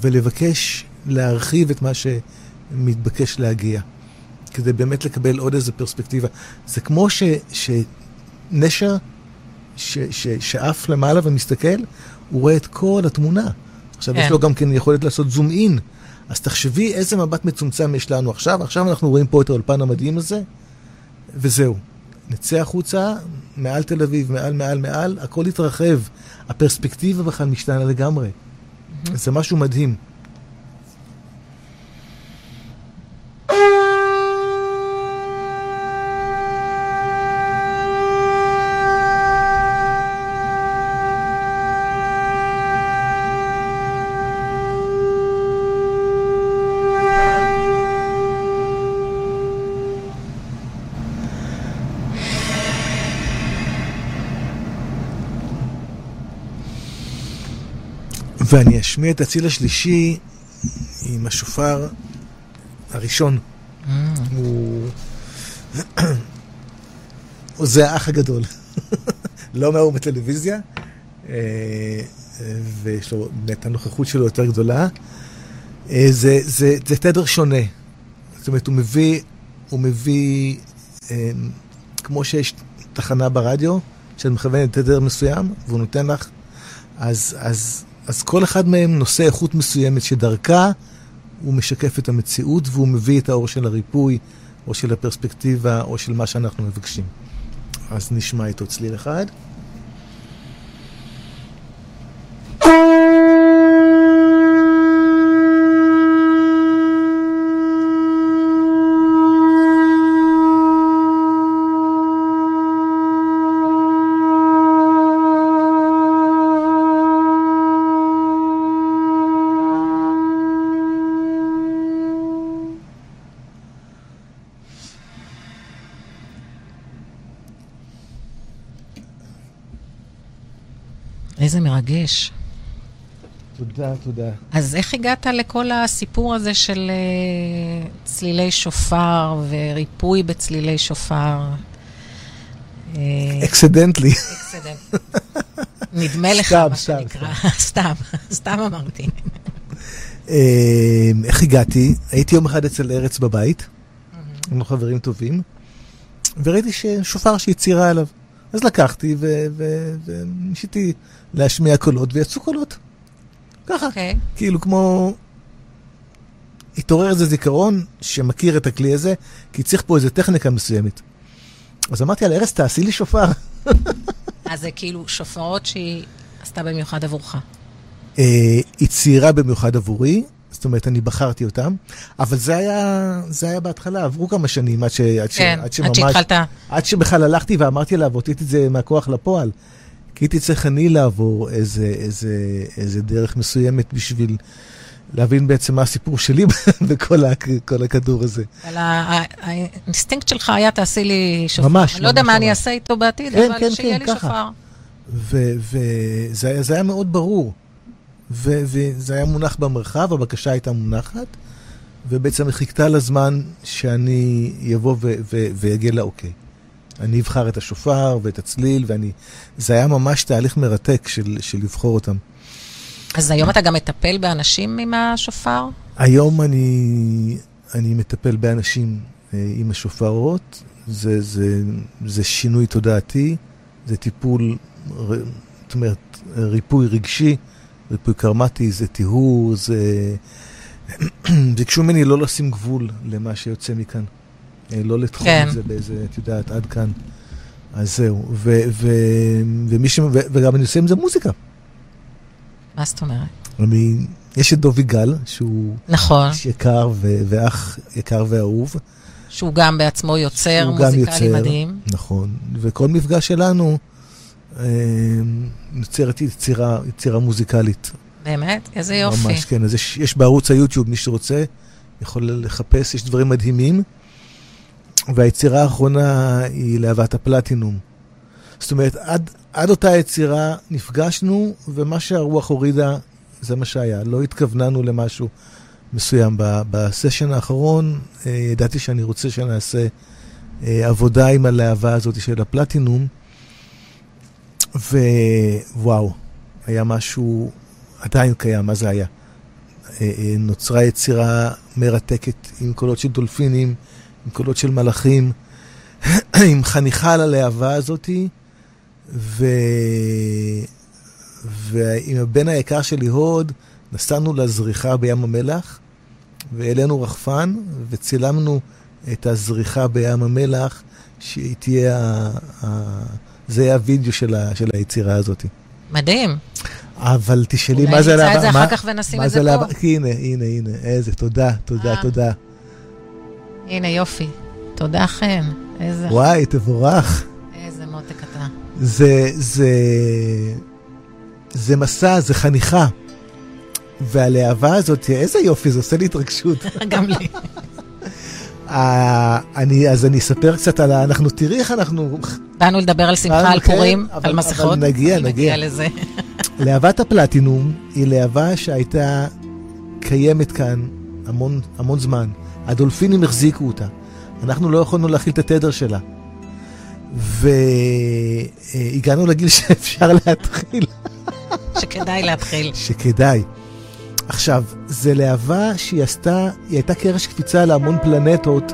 Speaker 3: ולבקש להרחיב את מה שמתבקש להגיע, כדי באמת לקבל עוד איזו פרספקטיבה. זה כמו ש, שנשר ש, ש, שעף למעלה ומסתכל, הוא רואה את כל התמונה. עכשיו כן. יש לו גם כן יכולת לעשות זום אין. אז תחשבי איזה מבט מצומצם יש לנו עכשיו. עכשיו אנחנו רואים פה את האולפן המדהים הזה, וזהו. נצא החוצה, מעל תל אביב, מעל, מעל, מעל, הכל יתרחב. הפרספקטיבה בכלל משתנה לגמרי. Mm-hmm. זה משהו מדהים. אשמיע את הציל השלישי עם השופר הראשון. Mm. הוא... זה האח הגדול. לא מהאור בטלוויזיה, אה, ויש לו, באמת הנוכחות שלו יותר גדולה. אה, זה, זה, זה תדר שונה. זאת אומרת, הוא מביא, הוא מביא, כמו שיש תחנה ברדיו, שאת מכוונת תדר מסוים, והוא נותן לך, אז, אז אז כל אחד מהם נושא איכות מסוימת שדרכה הוא משקף את המציאות והוא מביא את האור של הריפוי, או של הפרספקטיבה, או של מה שאנחנו מבקשים. אז נשמע איתו צליל אחד.
Speaker 2: איזה מרגש.
Speaker 3: תודה, תודה.
Speaker 2: אז איך הגעת לכל הסיפור הזה של uh, צלילי שופר וריפוי בצלילי שופר?
Speaker 3: Accidentally.
Speaker 2: Accident. נדמה לך, מה שנקרא. סתם, סתם אמרתי.
Speaker 3: אה, איך הגעתי? הייתי יום אחד אצל ארץ בבית, היינו חברים טובים, וראיתי ששופר שהיא ציירה עליו. אז לקחתי וניסיתי להשמיע קולות, ויצאו קולות. ככה. Okay.
Speaker 2: אוקיי.
Speaker 3: כאילו כמו... התעורר איזה זיכרון שמכיר את הכלי הזה, כי צריך פה איזה טכניקה מסוימת. אז אמרתי על ארז, תעשי לי שופר.
Speaker 2: אז זה כאילו שופרות שהיא עשתה במיוחד עבורך.
Speaker 3: אה, היא ציירה במיוחד עבורי, זאת אומרת, אני בחרתי אותם, אבל זה היה, זה היה בהתחלה, עברו כמה שנים עד, ש, עד,
Speaker 2: כן,
Speaker 3: ש,
Speaker 2: עד שממש... עד שהתחלת.
Speaker 3: עד שבכלל הלכתי ואמרתי לה, והוצאתי את זה מהכוח לפועל. כי הייתי צריך אני לעבור איזה, איזה, איזה דרך מסוימת בשביל להבין בעצם מה הסיפור שלי בכל הכדור הזה.
Speaker 2: אבל האינסטינקט שלך היה, תעשי לי שופר.
Speaker 3: ממש.
Speaker 2: אני לא יודע מה אני אעשה איתו בעתיד,
Speaker 3: כן,
Speaker 2: אבל
Speaker 3: כן,
Speaker 2: שיהיה
Speaker 3: כן,
Speaker 2: לי שופר.
Speaker 3: וזה היה מאוד ברור. וזה היה מונח במרחב, הבקשה הייתה מונחת, ובעצם חיכתה לזמן שאני אבוא ואגיע לאוקיי. אני אבחר את השופר ואת הצליל, ואני... זה היה ממש תהליך מרתק של, של לבחור אותם.
Speaker 2: אז היום אתה גם מטפל באנשים עם השופר?
Speaker 3: היום אני, אני מטפל באנשים עם השופרות, זה, זה, זה שינוי תודעתי, זה טיפול, זאת אומרת, ריפוי רגשי, ריפוי קרמטי, זה טיהור, זה... ביקשו ממני לא לשים גבול למה שיוצא מכאן. לא לתחום כן. את זה באיזה, את יודעת, עד כאן. אז זהו. ו, ו, ומי ש... ו, וגם אני עושה עם זה מוזיקה.
Speaker 2: מה זאת אומרת?
Speaker 3: אני, יש את דובי גל, שהוא...
Speaker 2: נכון.
Speaker 3: איש יקר ו, ואח יקר ואהוב.
Speaker 2: שהוא גם בעצמו יוצר, מוזיקלי מדהים.
Speaker 3: נכון. וכל מפגש שלנו אה, יוצרת יצירה, יצירה מוזיקלית.
Speaker 2: באמת? איזה יופי.
Speaker 3: ממש, כן. אז יש, יש בערוץ היוטיוב, מי שרוצה, יכול לחפש, יש דברים מדהימים. והיצירה האחרונה היא להבת הפלטינום. זאת אומרת, עד, עד אותה יצירה נפגשנו, ומה שהרוח הורידה, זה מה שהיה. לא התכווננו למשהו מסוים. בסשן האחרון אה, ידעתי שאני רוצה שנעשה אה, עבודה עם הלהבה הזאת של הפלטינום, ווואו, היה משהו, עדיין קיים, מה זה היה? אה, נוצרה יצירה מרתקת עם קולות של דולפינים. עם קולות של מלאכים, עם חניכה על הלהבה הזאתי, ו... ועם הבן היקר שלי הוד, נסענו לזריחה בים המלח, והעלינו רחפן, וצילמנו את הזריחה בים המלח, שהיא תהיה, ה... ה... זה יהיה הווידאו של, ה... של היצירה הזאת.
Speaker 2: מדהים.
Speaker 3: אבל תשאלי מה זה
Speaker 2: להבה. אולי נמצא את זה אחר כך ונשים את זה פה.
Speaker 3: הנה, הנה, הנה, איזה, תודה, תודה, אה. תודה.
Speaker 2: הנה, יופי. תודה, חן. איזה...
Speaker 3: וואי, תבורך.
Speaker 2: איזה מותק אתה.
Speaker 3: זה, זה, זה מסע, זה חניכה. והלהבה הזאת, איזה יופי, זה עושה לי התרגשות.
Speaker 2: גם לי.
Speaker 3: אני, אז אני אספר קצת על ה... אנחנו, תראי איך אנחנו...
Speaker 2: באנו לדבר על שמחה, על כן, פורים, על מסכות. אבל
Speaker 3: נגיע. נגיע
Speaker 2: לזה.
Speaker 3: להבת הפלטינום היא להבה שהייתה קיימת כאן המון, המון זמן. הדולפינים החזיקו אותה. אנחנו לא יכולנו להכיל את התדר שלה. והגענו לגיל שאפשר להתחיל.
Speaker 2: שכדאי להתחיל.
Speaker 3: שכדאי. עכשיו, זה להבה שהיא עשתה, היא הייתה קרש קפיצה להמון פלנטות.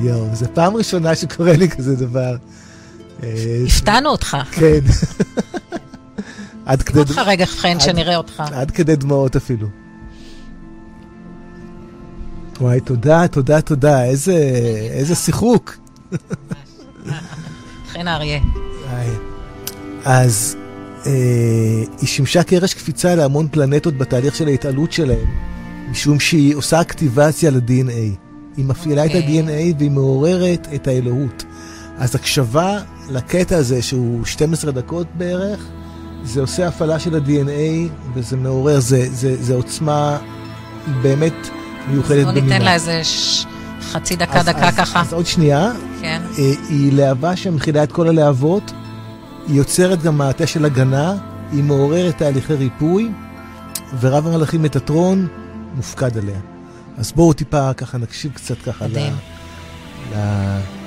Speaker 3: יואו, זו פעם ראשונה שקורה לי כזה דבר.
Speaker 2: הפתענו אותך.
Speaker 3: כן.
Speaker 2: עד כדי... אותך רגע חן שנראה אותך.
Speaker 3: עד כדי דמעות אפילו. וואי, תודה, תודה, תודה, איזה, איזה שיחוק.
Speaker 2: חן האריה.
Speaker 3: אז אה, היא שימשה קרש קפיצה להמון פלנטות בתהליך של ההתעלות שלהם, משום שהיא עושה אקטיבציה ל-DNA. היא מפעילה okay. את אוקיי. ה-DNA והיא מעוררת את האלוהות. אז הקשבה לקטע הזה, שהוא 12 דקות בערך, זה עושה הפעלה של ה-DNA וזה מעורר, זה, זה, זה עוצמה באמת מיוחדת במינה.
Speaker 2: בוא ניתן לה איזה ש... חצי דקה, אז, דקה
Speaker 3: אז,
Speaker 2: ככה.
Speaker 3: אז עוד שנייה.
Speaker 2: כן.
Speaker 3: אה, היא להבה שמכילה את כל הלהבות, היא יוצרת גם מעטה של הגנה, היא מעוררת תהליכי ריפוי, ורב המלאכים מטאטרון מופקד עליה. אז בואו טיפה ככה נקשיב קצת ככה מדהים. ל... ל...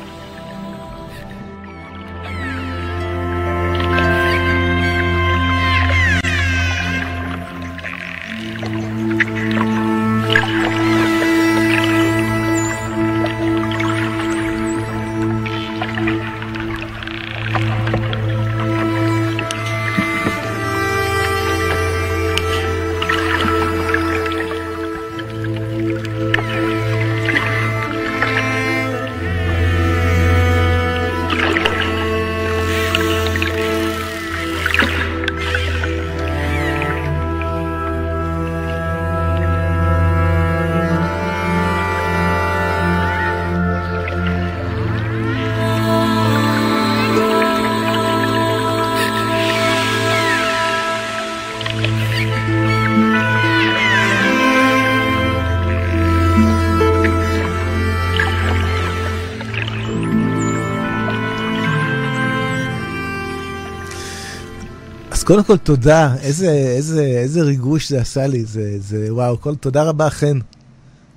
Speaker 3: קודם כל תודה, איזה, איזה, איזה ריגוש זה עשה לי, זה, זה וואו, כל, תודה רבה חן.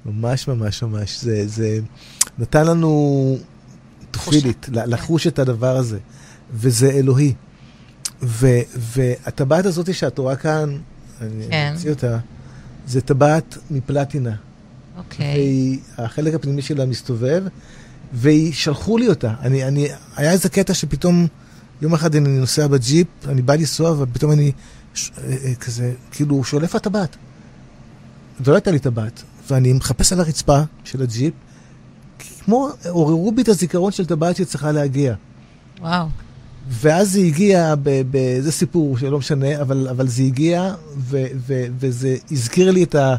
Speaker 3: ממש ממש ממש, זה, זה נתן לנו תפילית, לחוש את הדבר הזה, וזה אלוהי. ו, והטבעת הזאת שאת רואה כאן, אני כן. אמציא אותה, זה טבעת מפלטינה.
Speaker 2: אוקיי.
Speaker 3: והחלק הפנימי שלה מסתובב, ושלחו לי אותה. אני, אני, היה איזה קטע שפתאום, יום אחד אני נוסע בג'יפ, אני בא לנסוע, ופתאום אני ש, אה, אה, כזה, כאילו, איפה הטבעת? ולא הייתה לי טבעת. ואני מחפש על הרצפה של הג'יפ, כמו, עוררו בי את הזיכרון של טבעת שצריכה להגיע.
Speaker 2: וואו.
Speaker 3: ואז זה הגיע, זה סיפור שלא משנה, אבל, אבל זה הגיע, ו, ו, וזה הזכיר לי את, ה,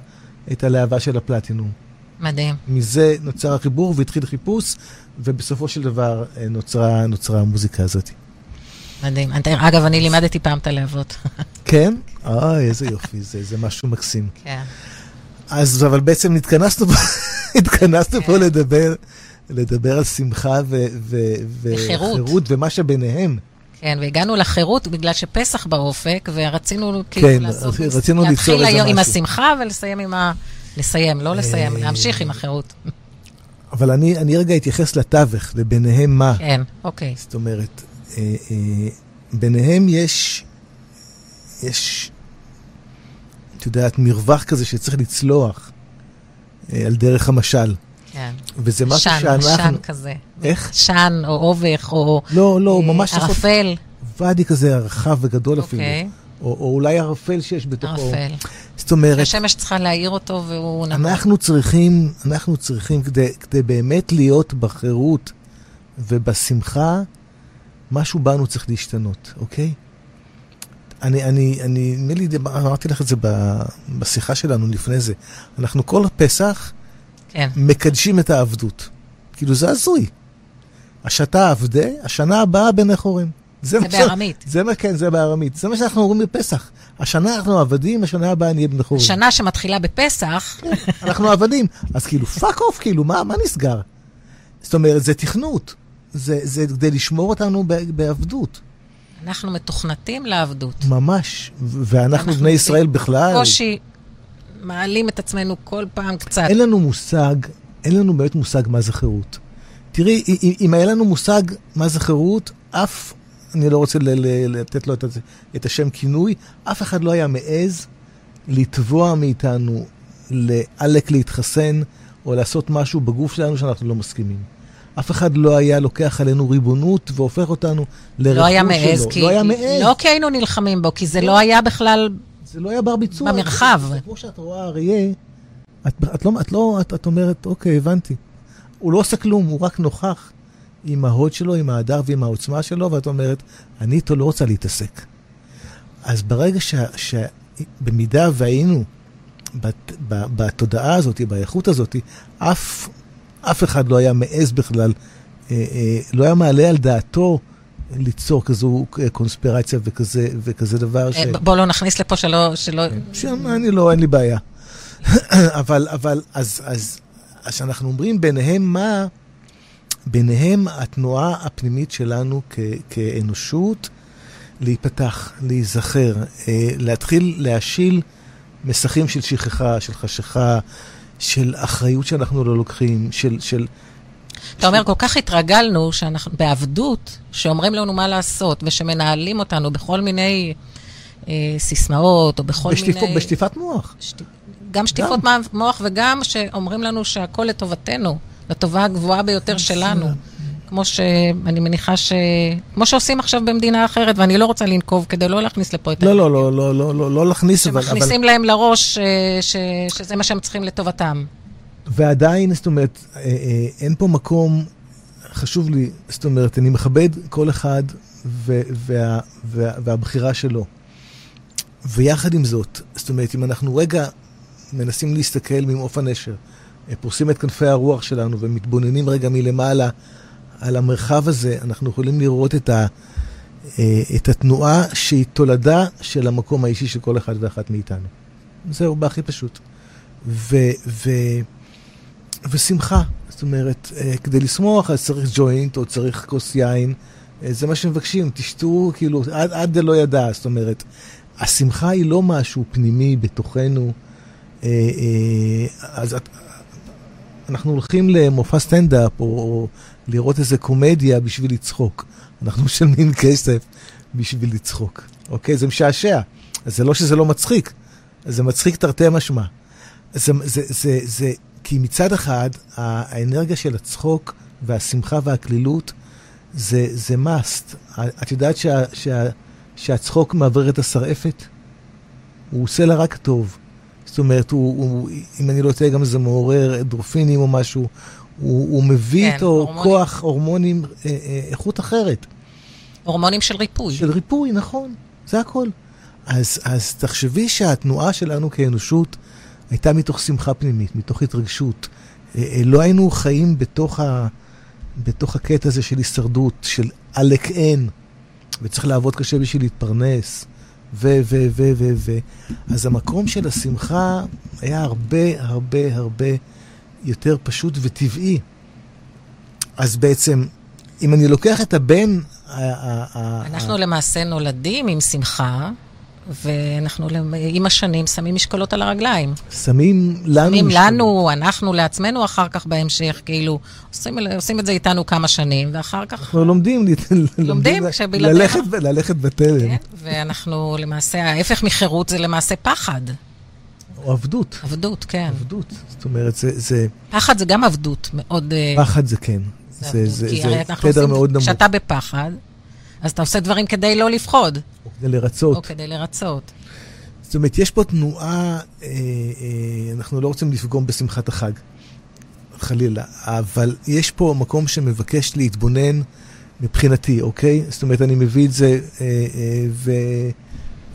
Speaker 3: את הלהבה של הפלטינום.
Speaker 2: מדהים.
Speaker 3: מזה נוצר החיבור והתחיל חיפוש, ובסופו של דבר אה, נוצרה, נוצרה המוזיקה הזאת.
Speaker 2: מדהים. אגב, אני לימדתי פעם את הלהבות.
Speaker 3: כן? אוי, איזה יופי, זה, זה משהו מקסים.
Speaker 2: כן.
Speaker 3: אז, אבל בעצם התכנסנו, התכנסנו פה כן. לדבר, לדבר על שמחה וחירות, ומה שביניהם.
Speaker 2: כן, והגענו לחירות בגלל שפסח באופק, ורצינו כאילו כן,
Speaker 3: לעשות... כן, רצינו ליצור איזה משהו.
Speaker 2: להתחיל עם השמחה ולסיים עם ה... לסיים, לא לסיים, אה, להמשיך עם החירות.
Speaker 3: אבל אני, אני רגע אתייחס לתווך, לביניהם מה.
Speaker 2: כן, אוקיי.
Speaker 3: זאת אומרת, ביניהם יש, יש, את יודעת, מרווח כזה שצריך לצלוח על דרך המשל.
Speaker 2: כן.
Speaker 3: וזה משהו שאנחנו...
Speaker 2: שן כזה.
Speaker 3: איך?
Speaker 2: שן, או אובך, או...
Speaker 3: לא, לא, ממש...
Speaker 2: ערפל.
Speaker 3: ואדי כזה רחב וגדול אפילו. אוקיי. או, או אולי ערפל שיש בתוכו.
Speaker 2: ערפל.
Speaker 3: זאת אומרת...
Speaker 2: השמש צריכה להעיר אותו והוא
Speaker 3: נמוך. אנחנו צריכים, אנחנו צריכים, כדי, כדי באמת להיות בחירות ובשמחה, משהו בנו צריך להשתנות, אוקיי? אני, אני, אני, נדמה לי, אמרתי לך את זה בשיחה שלנו לפני זה. אנחנו כל פסח
Speaker 2: כן.
Speaker 3: מקדשים את העבדות. כאילו, זה הזוי. השתה עבדה, השנה הבאה בני חורים.
Speaker 2: זה, זה בארמית.
Speaker 3: זה מה, כן, זה בארמית. זה מה שאנחנו אומרים בפסח. השנה אנחנו עבדים, השנה הבאה נהיה בני חורים.
Speaker 2: שנה שמתחילה בפסח.
Speaker 3: אנחנו עבדים. אז כאילו, fuck off, כאילו, מה, מה נסגר? זאת אומרת, זה תכנות. זה, זה כדי לשמור אותנו בעבדות.
Speaker 2: אנחנו מתוכנתים לעבדות.
Speaker 3: ממש. ואנחנו בני ישראל בכלל.
Speaker 2: קושי מעלים את עצמנו כל פעם קצת.
Speaker 3: אין לנו מושג, אין לנו באמת מושג מה זה חירות. תראי, אם היה לנו מושג מה זה חירות, אף אני לא רוצה לתת לו את, את השם כינוי, אף אחד לא היה מעז לתבוע מאיתנו לעלק להתחסן או לעשות משהו בגוף שלנו שאנחנו לא מסכימים. אף אחד לא היה לוקח עלינו ריבונות והופך אותנו לרכוש שלו.
Speaker 2: לא היה מעז, כי... לא היה מעז. לא כי היינו נלחמים בו, כי זה לא, לא היה בכלל...
Speaker 3: זה לא היה בר ביצוע.
Speaker 2: במרחב.
Speaker 3: כמו שאת רואה אריה, את, את לא, את לא, את, את אומרת, אוקיי, הבנתי. הוא לא עושה כלום, הוא רק נוכח. עם ההוד שלו, עם ההדר ועם העוצמה שלו, ואת אומרת, אני איתו לא רוצה להתעסק. אז ברגע ש... שבמידה והיינו בת, ב, בתודעה הזאת, באיכות הזאת, אף, אף אחד לא היה מעז בכלל, אה, אה, לא היה מעלה על דעתו ליצור כזו קונספירציה וכזה, וכזה דבר ש...
Speaker 2: בוא לא נכניס לפה שלא... שלא...
Speaker 3: שם אני לא, אין לי בעיה. אבל, אבל, אז, אז, אז כשאנחנו אומרים ביניהם מה... ביניהם התנועה הפנימית שלנו כ- כאנושות להיפתח, להיזכר, אה, להתחיל להשיל מסכים של שכחה, של חשיכה, של אחריות שאנחנו לא לוקחים, של... של
Speaker 2: אתה אומר, כל כך התרגלנו שאנחנו בעבדות, שאומרים לנו מה לעשות, ושמנהלים אותנו בכל מיני אה, סיסמאות, או בכל בשטיפ, מיני...
Speaker 3: בשטיפת מוח.
Speaker 2: שט... גם שטיפות גם. מוח, וגם שאומרים לנו שהכל לטובתנו. לטובה הגבוהה ביותר שלנו. כמו שאני מניחה ש... כמו שעושים עכשיו במדינה אחרת, ואני לא רוצה לנקוב כדי לא להכניס לפה את...
Speaker 3: לא, לא, לא, לא, לא, לא, לא להכניס,
Speaker 2: אבל... שמכניסים להם לראש אה, ש... שזה מה שהם צריכים לטובתם.
Speaker 3: ועדיין, זאת אומרת, אה, אה, אין פה מקום, חשוב לי, זאת אומרת, אני מכבד כל אחד ו... וה... וה... והבחירה שלו. ויחד עם זאת, זאת אומרת, אם אנחנו רגע מנסים להסתכל ממעוף הנשר, פורסים את כנפי הרוח שלנו ומתבוננים רגע מלמעלה על המרחב הזה, אנחנו יכולים לראות את, ה, אה, את התנועה שהיא תולדה של המקום האישי של כל אחד ואחת מאיתנו. זהו, בהכי פשוט. ו, ו, ושמחה, זאת אומרת, אה, כדי לשמוח אז צריך ג'וינט או צריך כוס יין, אה, זה מה שמבקשים, תשתו כאילו עד, עד דלא ידע, זאת אומרת, השמחה היא לא משהו פנימי בתוכנו. אז אנחנו הולכים למופע סטנדאפ, או, או לראות איזה קומדיה בשביל לצחוק. אנחנו משלמים כסף בשביל לצחוק, אוקיי? זה משעשע. אז זה לא שזה לא מצחיק, זה מצחיק תרתי משמע. זה, זה, זה, זה, כי מצד אחד, האנרגיה של הצחוק והשמחה והקלילות זה, זה must. את יודעת שה, שה, שהצחוק מעבר את השרעפת? הוא עושה לה רק טוב. זאת אומרת, הוא, הוא, אם אני לא טועה, גם זה מעורר דרופינים או משהו. הוא, הוא מביא כן, איתו הורמונים. כוח, הורמונים, אה, אה, איכות אחרת.
Speaker 2: הורמונים של ריפוי.
Speaker 3: של ריפוי, נכון. זה הכל. אז, אז תחשבי שהתנועה שלנו כאנושות הייתה מתוך שמחה פנימית, מתוך התרגשות. אה, אה, לא היינו חיים בתוך, ה, בתוך הקטע הזה של הישרדות, של עלק אין, וצריך לעבוד קשה בשביל להתפרנס, ו, ו, ו, ו, ו. אז המקום של השמחה היה הרבה, הרבה, הרבה יותר פשוט וטבעי. אז בעצם, אם אני לוקח את הבן...
Speaker 2: אנחנו למעשה נולדים עם שמחה. ואנחנו עם השנים שמים משקולות על הרגליים.
Speaker 3: שמים לנו
Speaker 2: שמים משקולות. לנו, אנחנו לעצמנו אחר כך בהמשך, כאילו, עושים, עושים את זה איתנו כמה שנים, ואחר כך...
Speaker 3: אנחנו לומדים,
Speaker 2: לומדים.
Speaker 3: ללכת, ללכת בתלם. כן,
Speaker 2: ואנחנו למעשה, ההפך מחירות זה למעשה פחד.
Speaker 3: או עבדות.
Speaker 2: עבדות, כן.
Speaker 3: עבדות, זאת אומרת, זה... זה...
Speaker 2: פחד זה גם עבדות, מאוד...
Speaker 3: אה, פחד זה כן. זה, זה, זה, זה תדר מאוד נמוך.
Speaker 2: כשאתה בפחד, אז אתה עושה דברים כדי לא לפחוד.
Speaker 3: או כדי לרצות.
Speaker 2: או כדי לרצות.
Speaker 3: זאת אומרת, יש פה תנועה, אה, אה, אנחנו לא רוצים לפגום בשמחת החג, חלילה, אבל יש פה מקום שמבקש להתבונן מבחינתי, אוקיי? זאת אומרת, אני מביא את זה, אה, אה,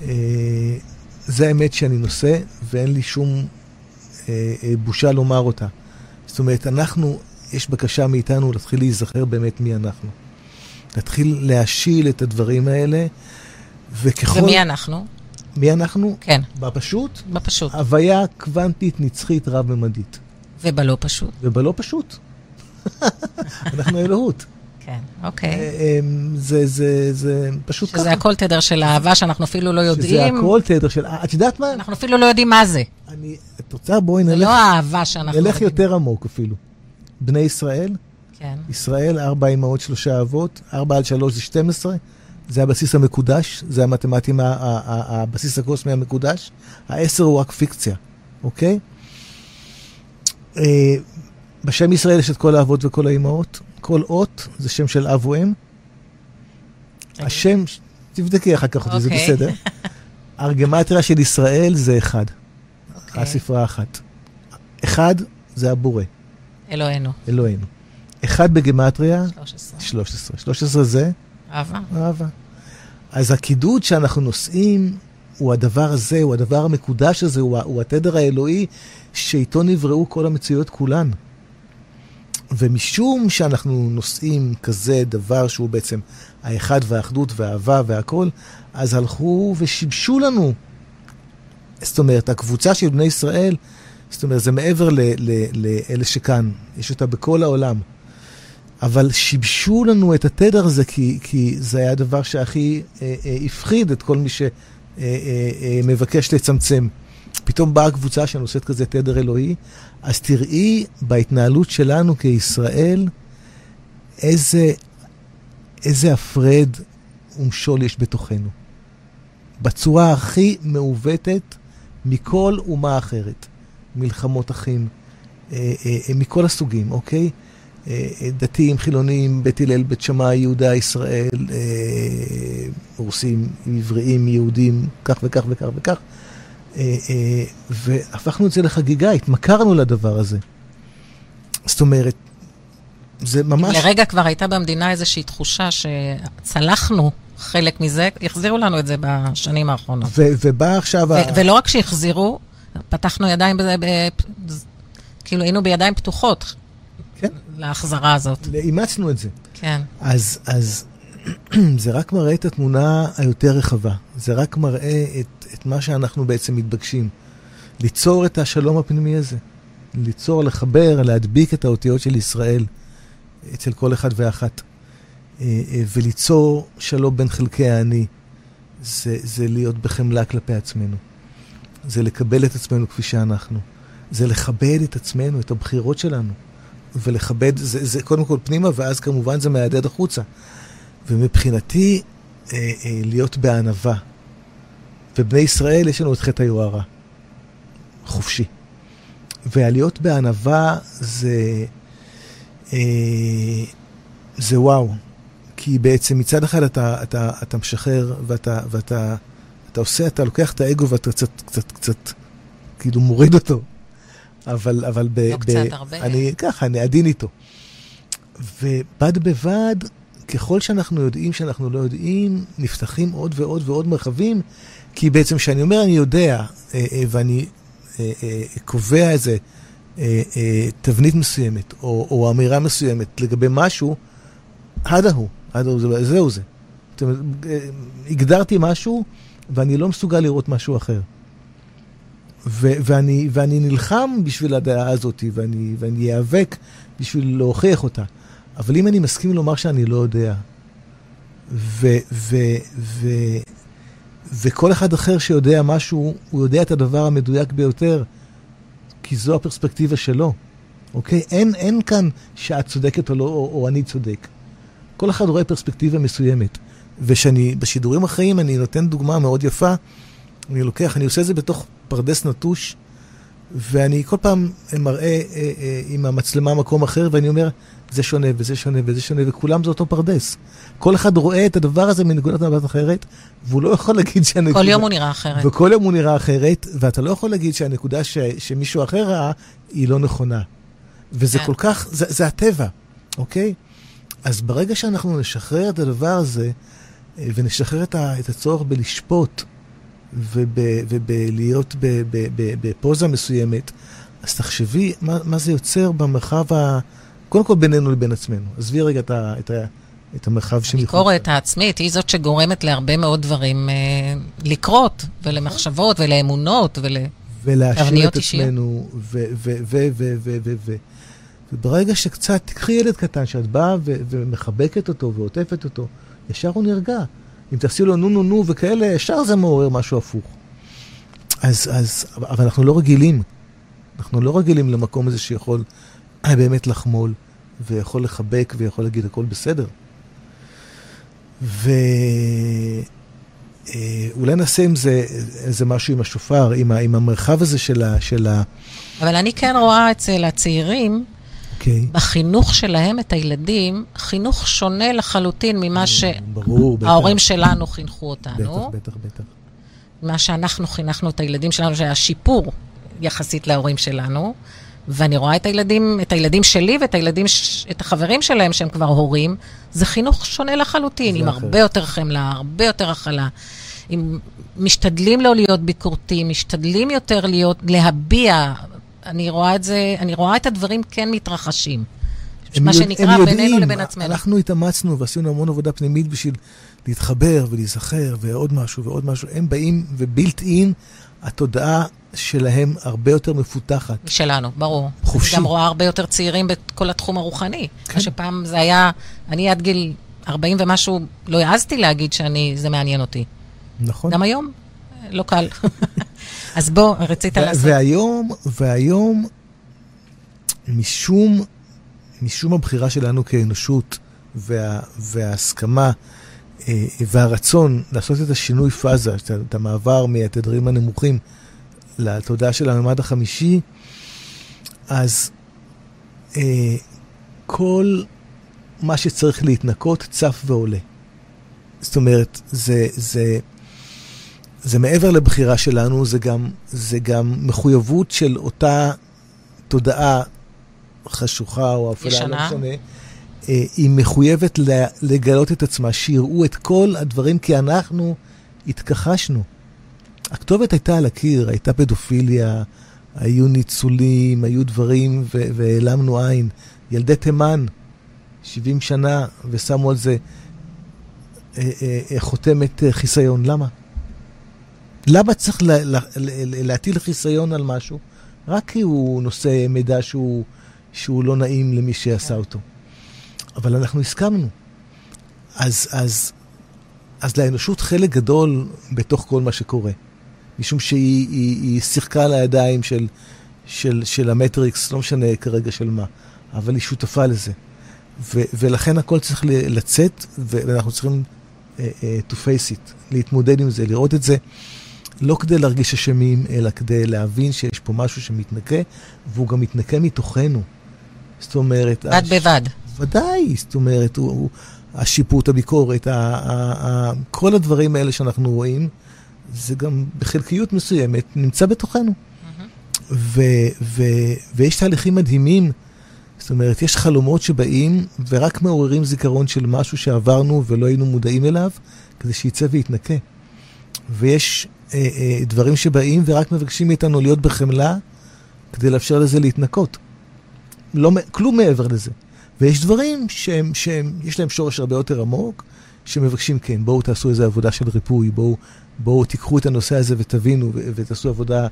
Speaker 3: וזה אה, האמת שאני נושא, ואין לי שום אה, אה, בושה לומר אותה. זאת אומרת, אנחנו, יש בקשה מאיתנו להתחיל להיזכר באמת מי אנחנו. להתחיל להשיל את הדברים האלה, וככל...
Speaker 2: ומי אנחנו?
Speaker 3: מי אנחנו?
Speaker 2: כן.
Speaker 3: בפשוט?
Speaker 2: בפשוט.
Speaker 3: הוויה קוונטית נצחית רב-ממדית.
Speaker 2: ובלא פשוט?
Speaker 3: ובלא פשוט. אנחנו אלוהות.
Speaker 2: כן, אוקיי. אה,
Speaker 3: אמ, זה, זה, זה פשוט
Speaker 2: שזה ככה. שזה הכל תדר של אהבה שאנחנו אפילו לא יודעים.
Speaker 3: שזה הכל תדר של... את יודעת מה?
Speaker 2: אנחנו אפילו לא יודעים מה זה.
Speaker 3: אני... את רוצה? בואי נלך...
Speaker 2: זה לא האהבה שאנחנו...
Speaker 3: נלך יותר עמוק אפילו. בני ישראל,
Speaker 2: כן.
Speaker 3: ישראל, ארבע אמהות, שלושה אבות, ארבע על שלוש זה 12, זה הבסיס המקודש, זה המתמטים, הבסיס הקוסמי המקודש. העשר הוא רק פיקציה, אוקיי? אה, בשם ישראל יש את כל האבות וכל האמהות. כל אות זה שם של אב או אם. אוקיי. השם, תבדקי אחר כך אותי, זה אוקיי. בסדר. ארגמטריה של ישראל זה אחד. אוקיי. הספרה אחת. אחד זה הבורא.
Speaker 2: אלוהינו.
Speaker 3: אלוהינו. אחד בגימטריה?
Speaker 2: 13.
Speaker 3: 13. 13 זה?
Speaker 2: אהבה.
Speaker 3: אהבה. אז הקידוד שאנחנו נושאים הוא הדבר הזה, הוא הדבר המקודש הזה, הוא, הוא התדר האלוהי שאיתו נבראו כל המציאות כולן. ומשום שאנחנו נושאים כזה דבר שהוא בעצם האחד והאחדות והאהבה והכל, אז הלכו ושיבשו לנו. זאת אומרת, הקבוצה של בני ישראל, זאת אומרת, זה מעבר לאלה שכאן, יש אותה בכל העולם. אבל שיבשו לנו את התדר הזה, כי, כי זה היה הדבר שהכי אה, אה, הפחיד את כל מי שמבקש אה, אה, אה, לצמצם. פתאום באה קבוצה שנושאת כזה תדר אלוהי, אז תראי בהתנהלות שלנו כישראל איזה, איזה הפרד ומשול יש בתוכנו. בצורה הכי מעוותת מכל אומה אחרת. מלחמות אחים, אה, אה, מכל הסוגים, אוקיי? אה, דתיים, חילונים, בית הלל, בית שמאי, יהודה, ישראל, רוסים, עבריים, יהודים, כך וכך וכך וכך. והפכנו את זה לחגיגה, התמכרנו לדבר הזה. זאת אומרת, זה ממש...
Speaker 2: לרגע כבר הייתה במדינה איזושהי תחושה שצלחנו חלק מזה, החזירו לנו את זה בשנים האחרונות.
Speaker 3: ובא עכשיו...
Speaker 2: ולא רק שהחזירו, פתחנו ידיים, בזה, כאילו היינו בידיים פתוחות.
Speaker 3: כן.
Speaker 2: להחזרה הזאת.
Speaker 3: אימצנו את זה.
Speaker 2: כן.
Speaker 3: אז, אז זה רק מראה את התמונה היותר רחבה. זה רק מראה את, את מה שאנחנו בעצם מתבקשים. ליצור את השלום הפנימי הזה. ליצור, לחבר, להדביק את האותיות של ישראל אצל כל אחד ואחת. אה, אה, וליצור שלום בין חלקי האני. זה, זה להיות בחמלה כלפי עצמנו. זה לקבל את עצמנו כפי שאנחנו. זה לכבד את עצמנו, את הבחירות שלנו. ולכבד, זה, זה קודם כל פנימה, ואז כמובן זה מהדהד החוצה. ומבחינתי, אה, אה, להיות בענווה. ובני ישראל, יש לנו את חטא היוהרה. חופשי. והלהיות בענווה זה, אה, זה וואו. כי בעצם מצד אחד אתה, אתה, אתה משחרר ואתה, ואתה אתה עושה, אתה לוקח את האגו ואתה קצת, קצת, קצת, כאילו מוריד אותו. אבל, אבל ב...
Speaker 2: לא ב, קצת, הרבה.
Speaker 3: אני ככה, אני עדין איתו. ובד בבד, ככל שאנחנו יודעים שאנחנו לא יודעים, נפתחים עוד ועוד ועוד מרחבים, כי בעצם כשאני אומר אני יודע, אה, אה, ואני אה, קובע איזה תבנית מסוימת, או, או אמירה מסוימת לגבי משהו, עדה הוא, עדה הוא, זהו זה. זאת אומרת, הגדרתי משהו, ואני לא מסוגל לראות משהו אחר. ו- ואני, ואני נלחם בשביל הדעה הזאת, ואני, ואני איאבק בשביל להוכיח אותה. אבל אם אני מסכים לומר שאני לא יודע, ו- ו- ו- וכל אחד אחר שיודע משהו, הוא יודע את הדבר המדויק ביותר, כי זו הפרספקטיבה שלו, אוקיי? אין, אין כאן שאת צודקת או לא, או, או אני צודק. כל אחד רואה פרספקטיבה מסוימת. ושאני, בשידורים החיים אני נותן דוגמה מאוד יפה, אני לוקח, אני עושה את זה בתוך פרדס נטוש, ואני כל פעם מראה אה, אה, עם המצלמה מקום אחר, ואני אומר, זה שונה וזה שונה וזה שונה, וכולם זה אותו פרדס. כל אחד רואה את הדבר הזה מנקודת מבט אחרת, והוא לא יכול להגיד שהנקודה...
Speaker 2: כל יום הוא נראה אחרת.
Speaker 3: וכל יום הוא נראה אחרת, ואתה לא יכול להגיד שהנקודה ש, שמישהו אחר ראה, היא לא נכונה. וזה כן. כל כך, זה, זה הטבע, אוקיי? אז ברגע שאנחנו נשחרר את הדבר הזה, אה, ונשחרר את, ה, את הצורך בלשפוט, ובלהיות בפוזה מסוימת, אז תחשבי מה, מה זה יוצר במרחב ה... קודם כל בינינו לבין עצמנו. עזבי רגע את, ה, את, ה, את המרחב שמחוץ.
Speaker 2: הביקורת העצמית היא זאת שגורמת להרבה מאוד דברים אה, לקרות, ולמחשבות, ולאמונות, ולתבניות אישיות. עצמנו,
Speaker 3: ו... ו, ו, ו, ו, ו, ו וברגע שקצת, תקחי ילד קטן שאת באה ומחבקת אותו ועוטפת אותו, ישר הוא נרגע. אם תעשי לו נו נו נו וכאלה, ישר זה מעורר משהו הפוך. אז, אז, אבל אנחנו לא רגילים. אנחנו לא רגילים למקום הזה שיכול אה, באמת לחמול, ויכול לחבק, ויכול להגיד הכל בסדר. ואולי אה, נעשה עם זה איזה משהו עם השופר, עם, עם המרחב הזה של ה, של ה...
Speaker 2: אבל אני כן רואה אצל הצעירים. אוקיי. בחינוך שלהם את הילדים, חינוך שונה לחלוטין ממה שההורים שלנו חינכו אותנו.
Speaker 3: בטח, בטח, בטח.
Speaker 2: מה שאנחנו חינכנו את הילדים שלנו, שהיה שיפור יחסית להורים שלנו. ואני רואה את הילדים, את הילדים שלי ואת הילדים, את החברים שלהם שהם כבר הורים, זה חינוך שונה לחלוטין, עם אחר. הרבה יותר חמלה, הרבה יותר הכלה. עם, משתדלים לא להיות ביקורתיים, משתדלים יותר להיות, להביע אני רואה את זה, אני רואה את הדברים כן מתרחשים. מה יודע, שנקרא יודעים, בינינו לבין עצמנו.
Speaker 3: אנחנו התאמצנו ועשינו המון עבודה פנימית בשביל להתחבר ולהיזכר ועוד משהו ועוד משהו. הם באים ובילט אין, התודעה שלהם הרבה יותר מפותחת.
Speaker 2: שלנו, ברור.
Speaker 3: חופשי.
Speaker 2: גם רואה הרבה יותר צעירים בכל התחום הרוחני. כן. שפעם זה היה, אני עד גיל 40 ומשהו, לא העזתי להגיד שזה מעניין אותי.
Speaker 3: נכון.
Speaker 2: גם היום, לא קל. אז בוא, רצית לעשות...
Speaker 3: והיום, והיום, משום, משום הבחירה שלנו כאנושות, וה, וההסכמה אה, והרצון לעשות את השינוי פאזה, את המעבר מהתדרים הנמוכים לתודעה של הממד החמישי, אז אה, כל מה שצריך להתנקות צף ועולה. זאת אומרת, זה, זה, זה מעבר לבחירה שלנו, זה גם, זה גם מחויבות של אותה תודעה חשוכה או אפלה, לא משנה. אה, היא מחויבת לגלות את עצמה, שיראו את כל הדברים כי אנחנו התכחשנו. הכתובת הייתה על הקיר, הייתה פדופיליה, היו ניצולים, היו דברים והעלמנו עין. ילדי תימן, 70 שנה, ושמו על זה אה, אה, חותמת חיסיון. למה? למה צריך לה, לה, לה, להטיל חיסיון על משהו? רק כי הוא נושא מידע שהוא, שהוא לא נעים למי שעשה אותו. אבל אנחנו הסכמנו. אז, אז, אז לאנושות חלק גדול בתוך כל מה שקורה. משום שהיא היא, היא שיחקה על הידיים של, של, של המטריקס, לא משנה כרגע של מה, אבל היא שותפה לזה. ו, ולכן הכל צריך לצאת, ואנחנו צריכים uh, uh, to face it, להתמודד עם זה, לראות את זה. לא כדי להרגיש אשמים, אלא כדי להבין שיש פה משהו שמתנקה, והוא גם מתנקה מתוכנו. זאת אומרת...
Speaker 2: בד הש... בבד.
Speaker 3: ודאי, זאת אומרת, הוא, הוא, השיפוט, הביקורת, ה, ה, ה, כל הדברים האלה שאנחנו רואים, זה גם בחלקיות מסוימת נמצא בתוכנו. ו, ו, ויש תהליכים מדהימים, זאת אומרת, יש חלומות שבאים ורק מעוררים זיכרון של משהו שעברנו ולא היינו מודעים אליו, כדי שיצא ויתנקה. ויש דברים שבאים ורק מבקשים מאיתנו להיות בחמלה כדי לאפשר לזה להתנקות. לא, כלום מעבר לזה. ויש דברים שהם, שהם, יש להם שורש הרבה יותר עמוק, שמבקשים, כן, בואו תעשו איזו עבודה של ריפוי, בואו, בואו תיקחו את הנושא הזה ותבינו ו- ותעשו עבודה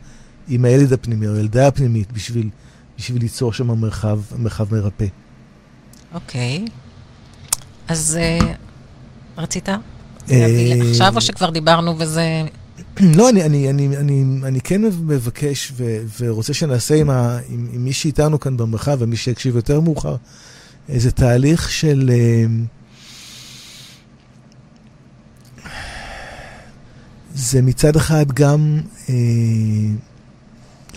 Speaker 3: עם הילד הפנימי או הילדה הפנימית בשביל, בשביל ליצור שם מרחב, מרחב מרפא.
Speaker 2: אוקיי. Okay. אז uh, רצית? אה, עכשיו או שכבר דיברנו וזה...
Speaker 3: לא, אני, אני, אני, אני, אני כן מבקש ו, ורוצה שנעשה עם, ה, עם, עם מי שאיתנו כאן במרחב ומי שיקשיב יותר מאוחר, איזה תהליך של... אה, זה מצד אחד גם אה,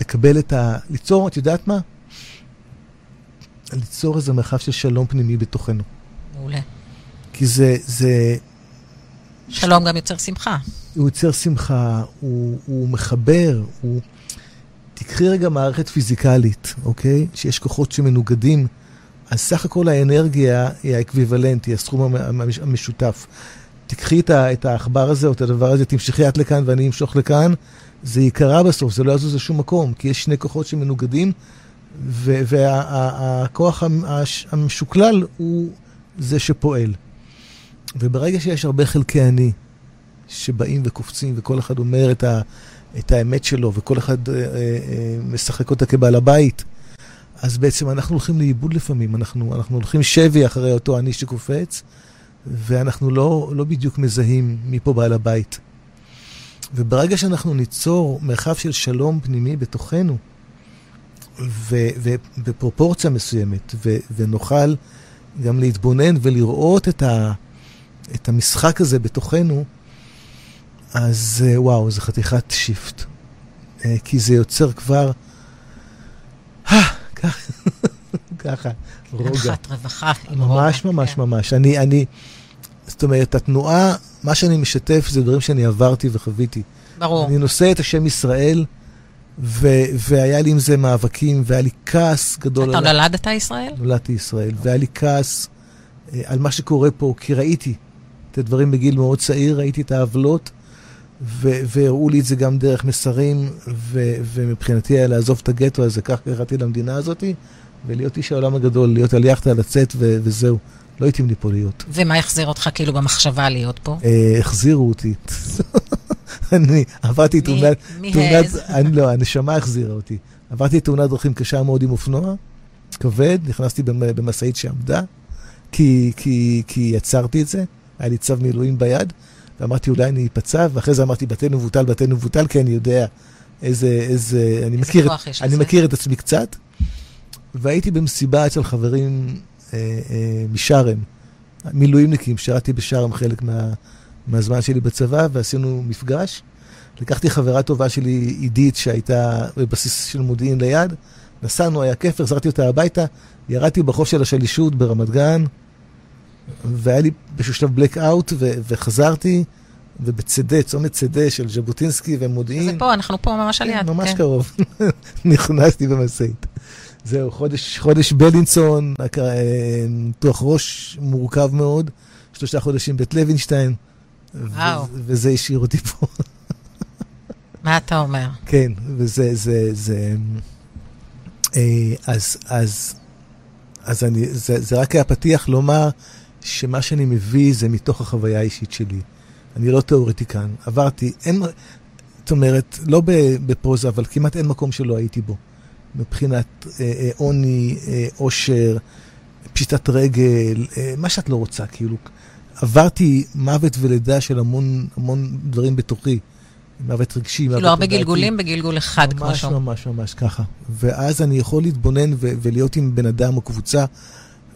Speaker 3: לקבל את ה... ליצור, את יודעת מה? ליצור איזה מרחב של שלום פנימי בתוכנו.
Speaker 2: מעולה.
Speaker 3: כי זה... זה
Speaker 2: שלום גם יוצר שמחה.
Speaker 3: הוא יוצר שמחה, הוא, הוא מחבר, הוא... תקחי רגע מערכת פיזיקלית, אוקיי? שיש כוחות שמנוגדים, אז סך הכל האנרגיה היא האקוויוולנט, היא הסכום המשותף. תקחי את העכבר הזה או את הדבר הזה, תמשכי את לכאן ואני אמשוך לכאן, זה יקרה בסוף, זה לא יזוז לשום מקום, כי יש שני כוחות שמנוגדים, והכוח המשוקלל הוא זה שפועל. וברגע שיש הרבה חלקי אני, שבאים וקופצים, וכל אחד אומר את, ה, את האמת שלו, וכל אחד אה, אה, אה, משחק אותה כבעל הבית, אז בעצם אנחנו הולכים לאיבוד לפעמים, אנחנו, אנחנו הולכים שבי אחרי אותו אני שקופץ, ואנחנו לא, לא בדיוק מזהים מי פה בעל הבית. וברגע שאנחנו ניצור מרחב של שלום פנימי בתוכנו, ובפרופורציה מסוימת, ו, ונוכל גם להתבונן ולראות את, ה, את המשחק הזה בתוכנו, אז אה, וואו, זה חתיכת שיפט. אה, כי זה יוצר כבר... ככה,
Speaker 2: רוגע. נחת רווחה.
Speaker 3: ממש, ממש, כן. ממש. אני, אני, זאת אומרת, התנועה, מה שאני משתף זה דברים שאני עברתי וחוויתי.
Speaker 2: ברור.
Speaker 3: אני נושא את השם ישראל, ו- והיה לי עם זה מאבקים, והיה לי כעס גדול.
Speaker 2: אתה. נולדת ישראל?
Speaker 3: נולדתי ישראל, והיה לי כעס אה, על מה שקורה פה, כי ראיתי את הדברים בגיל מאוד צעיר, ראיתי את העוולות, והראו לי את זה גם דרך מסרים, ו- ומבחינתי היה לעזוב את הגטו הזה, כך קראתי למדינה הזאת, ולהיות איש העולם הגדול, להיות על יאכטה, לצאת, ו- וזהו. לא התאים לי פה להיות.
Speaker 2: ומה החזיר אותך כאילו במחשבה להיות פה?
Speaker 3: אה, החזירו אותי. אני עברתי תאונת...
Speaker 2: מי העז?
Speaker 3: לא, הנשמה החזירה אותי. עברתי תאונת דרכים קשה מאוד עם אופנוע, כבד, נכנסתי במשאית שעמדה, כי, כי, כי יצרתי את זה, היה לי צו מילואים ביד, ואמרתי אולי אני אפצע, ואחרי זה אמרתי בתינו מבוטל, בתינו מבוטל, כי אני יודע איזה, איזה, אני, מכיר, אני מכיר את עצמי קצת. והייתי במסיבה אצל חברים אה, אה, משארם, מילואימניקים, שירתי בשארם חלק מה, מהזמן שלי בצבא, ועשינו מפגש. לקחתי חברה טובה שלי, עידית, שהייתה בבסיס של מודיעין ליד, נסענו, היה כיף, החזרתי אותה הביתה, ירדתי בחוף של השלישות ברמת גן, והיה לי באיזשהו שלב בלק אאוט, וחזרתי, ובצדה, צומת צדה של ז'בוטינסקי ומודיעין.
Speaker 2: זה פה, אנחנו פה ממש על
Speaker 3: יד.
Speaker 2: כן,
Speaker 3: ממש כן. קרוב. נכנסתי במשאית. זהו, חודש, חודש בלינסון, ניתוח ראש מורכב מאוד, שלושה חודשים בית לוינשטיין.
Speaker 2: וואו.
Speaker 3: וזה השאיר אותי פה.
Speaker 2: מה אתה אומר?
Speaker 3: כן, וזה, זה, זה... אה, אז, אז, אז אני, זה, זה רק היה פתיח לומר שמה שאני מביא זה מתוך החוויה האישית שלי. אני לא תיאורטיקן, עברתי, אין, זאת אומרת, לא בפרוזה, אבל כמעט אין מקום שלא הייתי בו. מבחינת אה, אה, עוני, אה, עושר, פשיטת רגל, אה, מה שאת לא רוצה, כאילו. עברתי מוות ולידה של המון, המון דברים בתוכי. מוות רגשי,
Speaker 2: כאילו הרבה גלגולים בגלגול אחד,
Speaker 3: כמו שאומרים. ממש, ממש, ממש ככה. ואז אני יכול להתבונן ו- ולהיות עם בן אדם או קבוצה,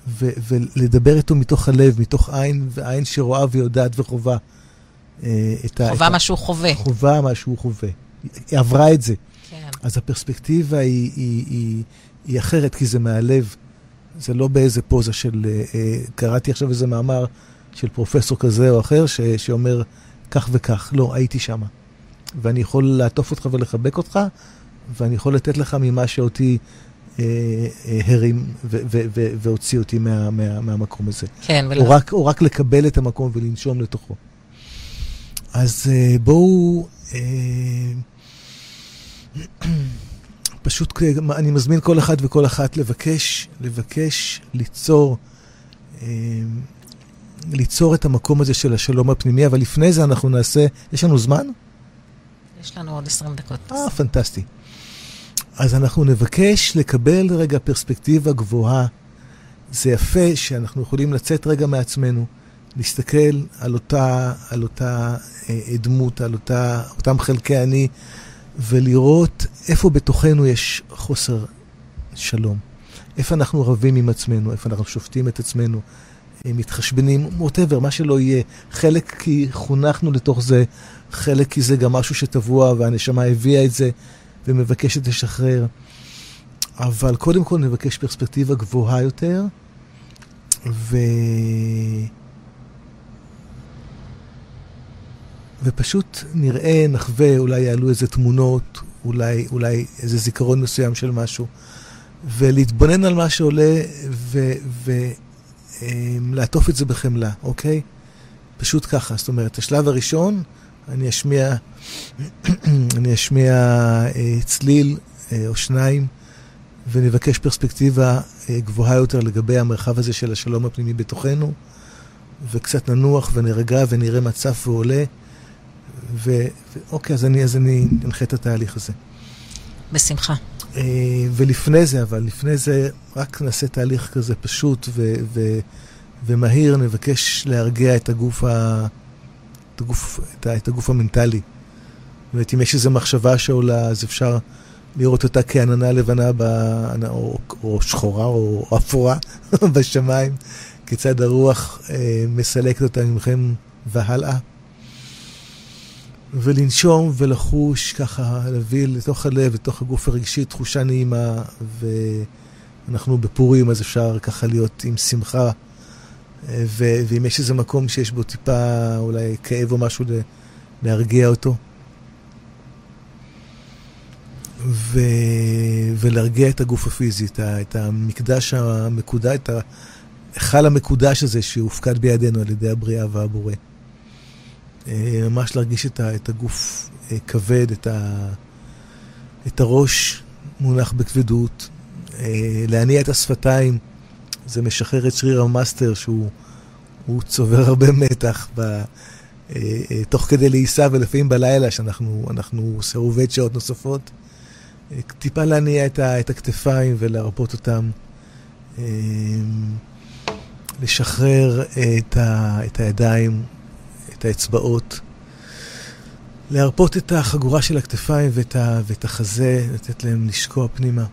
Speaker 3: ו- ולדבר איתו מתוך הלב, מתוך עין, ועין שרואה ויודעת וחובה.
Speaker 2: את ה... חובה מה שהוא חווה.
Speaker 3: חובה מה שהוא חווה. היא עברה את זה. כן. אז הפרספקטיבה היא, היא, היא, היא אחרת, כי זה מהלב. זה לא באיזה פוזה של... קראתי עכשיו איזה מאמר של פרופסור כזה או אחר, ש, שאומר כך וכך. לא, הייתי שם. ואני יכול לעטוף אותך ולחבק אותך, ואני יכול לתת לך ממה שאותי אה, אה, הרים והוציא אותי מה, מה, מהמקום הזה.
Speaker 2: כן,
Speaker 3: ולא... או רק, או רק לקבל את המקום ולנשום לתוכו. אז אה, בואו... אה, פשוט אני מזמין כל אחד וכל אחת לבקש, לבקש ליצור, אה, ליצור את המקום הזה של השלום הפנימי, אבל לפני זה אנחנו נעשה, יש לנו זמן?
Speaker 2: יש לנו עוד 20 דקות.
Speaker 3: אה, פנטסטי. אז אנחנו נבקש לקבל רגע פרספקטיבה גבוהה. זה יפה שאנחנו יכולים לצאת רגע מעצמנו, להסתכל על אותה, על אותה אה, דמות, על אותה, אותם חלקי אני, ולראות איפה בתוכנו יש חוסר שלום. איפה אנחנו רבים עם עצמנו, איפה אנחנו שופטים את עצמנו, אה, מתחשבנים, ווטאבר, מה שלא יהיה. חלק כי חונכנו לתוך זה, חלק כי זה גם משהו שטבוע והנשמה הביאה את זה ומבקשת לשחרר. אבל קודם כל נבקש פרספקטיבה גבוהה יותר, ו... ופשוט נראה, נחווה, אולי יעלו איזה תמונות, אולי, אולי איזה זיכרון מסוים של משהו, ולהתבונן על מה שעולה ולעטוף אמ, את זה בחמלה, אוקיי? פשוט ככה, זאת אומרת, השלב הראשון, אני אשמיע, אני אשמיע אה, צליל אה, או שניים, ונבקש פרספקטיבה אה, גבוהה יותר לגבי המרחב הזה של השלום הפנימי בתוכנו, וקצת ננוח ונרגע ונראה מה צף ועולה. ואוקיי, אז אני, אז אני אנחה את התהליך הזה.
Speaker 2: בשמחה.
Speaker 3: אה, ולפני זה, אבל לפני זה, רק נעשה תהליך כזה פשוט ו, ו, ומהיר, נבקש להרגיע את הגוף, ה, הגוף, את, את הגוף המנטלי. זאת אומרת, אם יש איזו מחשבה שעולה, אז אפשר לראות אותה כעננה לבנה, ב, או, או שחורה או אפורה בשמיים, כיצד הרוח אה, מסלקת אותה ממכם והלאה. ולנשום ולחוש, ככה להביא לתוך הלב, לתוך הגוף הרגשי, תחושה נעימה, ואנחנו בפורים, אז אפשר ככה להיות עם שמחה, ו- ואם יש איזה מקום שיש בו טיפה אולי כאב או משהו, להרגיע אותו. ו... ולהרגיע את הגוף הפיזי, את, ה... את המקדש המקודש, את ההיכל המקודש הזה שהופקד בידינו על ידי הבריאה והבורא. אה, ממש להרגיש את, ה, את הגוף אה, כבד, את, ה, את הראש מונח בכבדות, אה, להניע את השפתיים, זה משחרר את שריר המאסטר שהוא צובר הרבה מתח ב, תוך כדי לעיסה ולפעמים בלילה שאנחנו סירובי שעות נוספות. טיפה להניע את, ה, את הכתפיים ולהרפות אותם. לשחרר את, ה, את הידיים את האצבעות, להרפות את החגורה של הכתפיים ואת, ה, ואת החזה, לתת להם לשקוע פנימה, אה,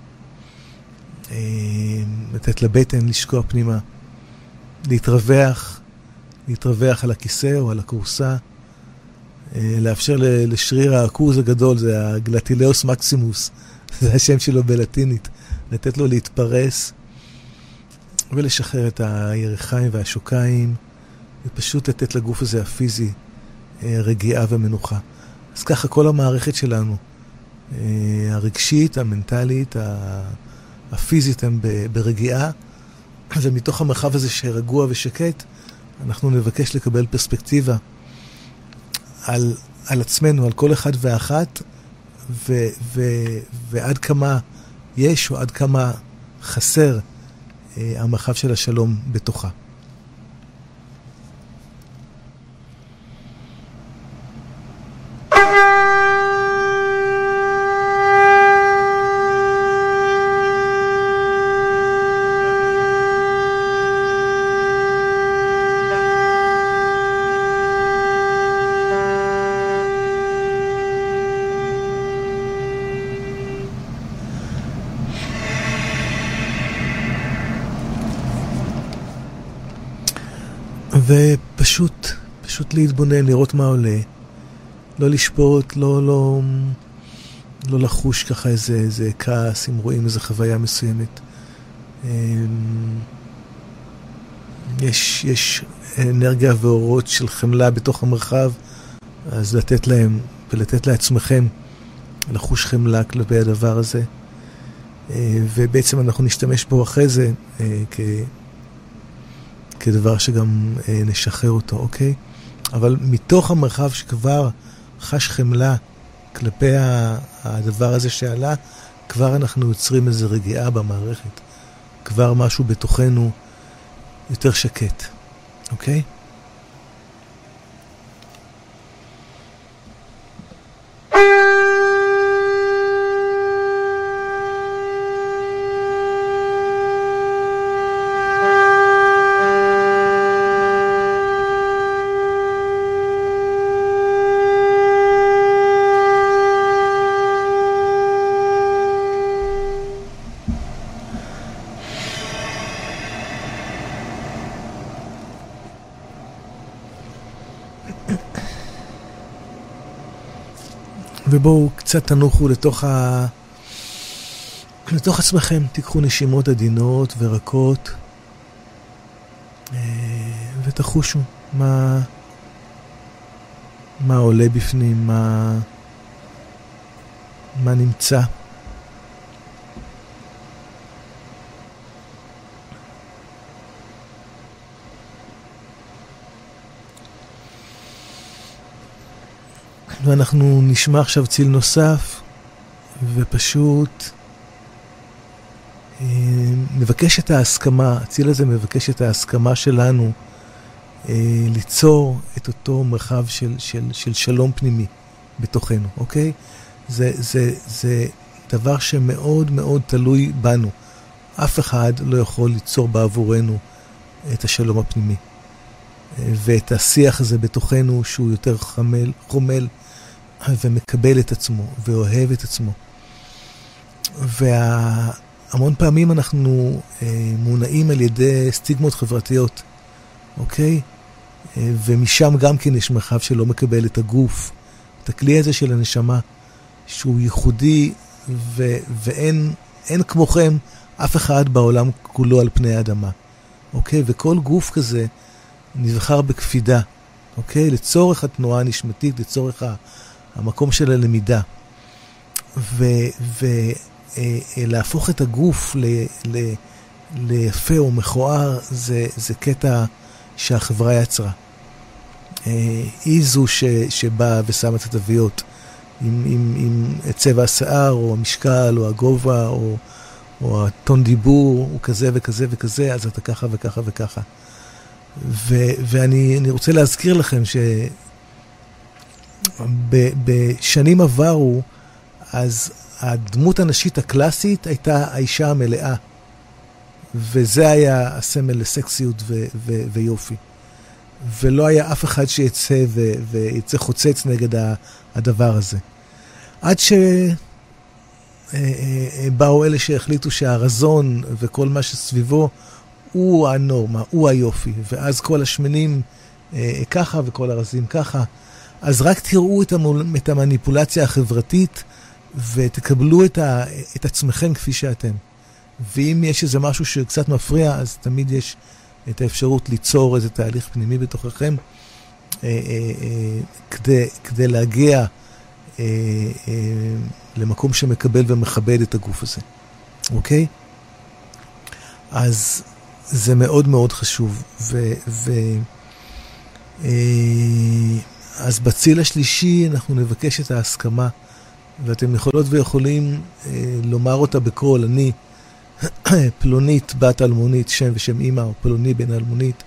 Speaker 3: לתת לבטן לשקוע פנימה, להתרווח, להתרווח על הכיסא או על הכורסה, אה, לאפשר לשריר העכוז הגדול, זה הגלטילאוס מקסימוס, זה השם שלו בלטינית, לתת לו להתפרס ולשחרר את הירכיים והשוקיים. ופשוט לתת לגוף הזה הפיזי אה, רגיעה ומנוחה. אז ככה כל המערכת שלנו, אה, הרגשית, המנטלית, הפיזית, הם ברגיעה, ומתוך המרחב הזה שרגוע ושקט, אנחנו נבקש לקבל פרספקטיבה על, על עצמנו, על כל אחד ואחת, ו, ו, ועד כמה יש או עד כמה חסר אה, המרחב של השלום בתוכה. ופשוט, פשוט להתבונן, לראות מה עולה. לא לשפוט, לא, לא, לא לחוש ככה איזה, איזה כעס אם רואים איזה חוויה מסוימת. אמ, יש, יש אנרגיה ואורות של חמלה בתוך המרחב, אז לתת להם ולתת לעצמכם לחוש חמלה כלפי הדבר הזה. אה, ובעצם אנחנו נשתמש בו אחרי זה אה, כ... כדבר שגם אה, נשחרר אותו, אוקיי? אבל מתוך המרחב שכבר חש חמלה כלפי הדבר הזה שעלה, כבר אנחנו יוצרים איזו רגיעה במערכת. כבר משהו בתוכנו יותר שקט, אוקיי? ובואו קצת תנוחו לתוך, ה... לתוך עצמכם, תיקחו נשימות עדינות ורקות אה, ותחושו מה, מה עולה בפנים, מה, מה נמצא. ואנחנו נשמע עכשיו ציל נוסף, ופשוט אה, נבקש את ההסכמה, הציל הזה מבקש את ההסכמה שלנו אה, ליצור את אותו מרחב של, של, של שלום פנימי בתוכנו, אוקיי? זה, זה, זה דבר שמאוד מאוד תלוי בנו. אף אחד לא יכול ליצור בעבורנו את השלום הפנימי. אה, ואת השיח הזה בתוכנו, שהוא יותר חמל, חומל, ומקבל את עצמו, ואוהב את עצמו. והמון פעמים אנחנו אה, מונעים על ידי סטיגמות חברתיות, אוקיי? אה, ומשם גם כן יש מרחב שלא מקבל את הגוף, את הכלי הזה של הנשמה, שהוא ייחודי ו- ואין כמוכם אף אחד בעולם כולו על פני האדמה, אוקיי? וכל גוף כזה נבחר בקפידה, אוקיי? לצורך התנועה הנשמתית, לצורך המקום של הלמידה. ולהפוך את הגוף ל, ל, ליפה או מכוער, זה, זה קטע שהחברה יצרה. אה, היא זו שבאה ושמה את התוויות עם, עם, עם צבע השיער, או המשקל, או הגובה, או, או הטון דיבור, הוא כזה וכזה וכזה, אז אתה ככה וככה וככה. ו, ואני רוצה להזכיר לכם ש... בשנים עברו, אז הדמות הנשית הקלאסית הייתה האישה המלאה. וזה היה הסמל לסקסיות ו- ו- ויופי. ולא היה אף אחד שיצא ו- ויצא חוצץ נגד הדבר הזה. עד שבאו אה, אה, אלה שהחליטו שהרזון וכל מה שסביבו הוא הנורמה, הוא היופי, ואז כל השמנים אה, ככה וכל הרזים ככה. אז רק תראו את, המול, את המניפולציה החברתית ותקבלו את, ה, את עצמכם כפי שאתם. ואם יש איזה משהו שקצת מפריע, אז תמיד יש את האפשרות ליצור איזה תהליך פנימי בתוככם אה, אה, אה, כדי, כדי להגיע אה, אה, למקום שמקבל ומכבד את הגוף הזה, אוקיי? אז זה מאוד מאוד חשוב. ו... ו אה, אז בציל השלישי אנחנו נבקש את ההסכמה, ואתם יכולות ויכולים אה, לומר אותה בקול, אני פלונית בת אלמונית, שם ושם אימא, או פלוני בן אלמונית,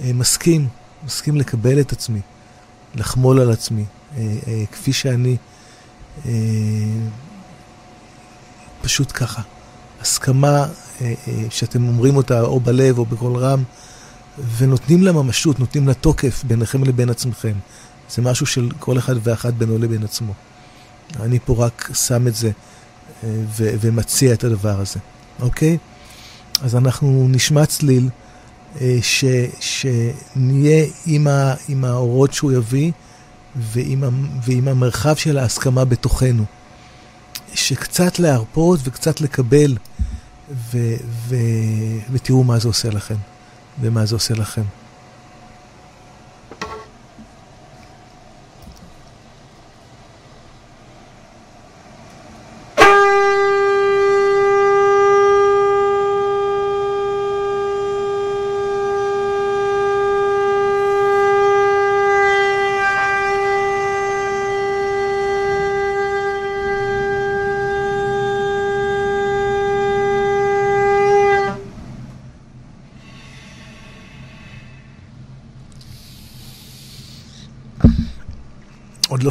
Speaker 3: אה, מסכים, מסכים לקבל את עצמי, לחמול על עצמי, אה, אה, כפי שאני, אה, פשוט ככה. הסכמה אה, אה, שאתם אומרים אותה או בלב או בקול רם, ונותנים לה ממשות, נותנים לה תוקף ביניכם לבין עצמכם. זה משהו של כל אחד ואחת בינו לבין עצמו. אני פה רק שם את זה אה, ו- ומציע את הדבר הזה, אוקיי? אז אנחנו נשמע צליל, אה, ש, שנהיה עם, ה, עם האורות שהוא יביא ועם, ועם המרחב של ההסכמה בתוכנו. שקצת להרפות וקצת לקבל, ו, ו, ותראו מה זה עושה לכם, ומה זה עושה לכם.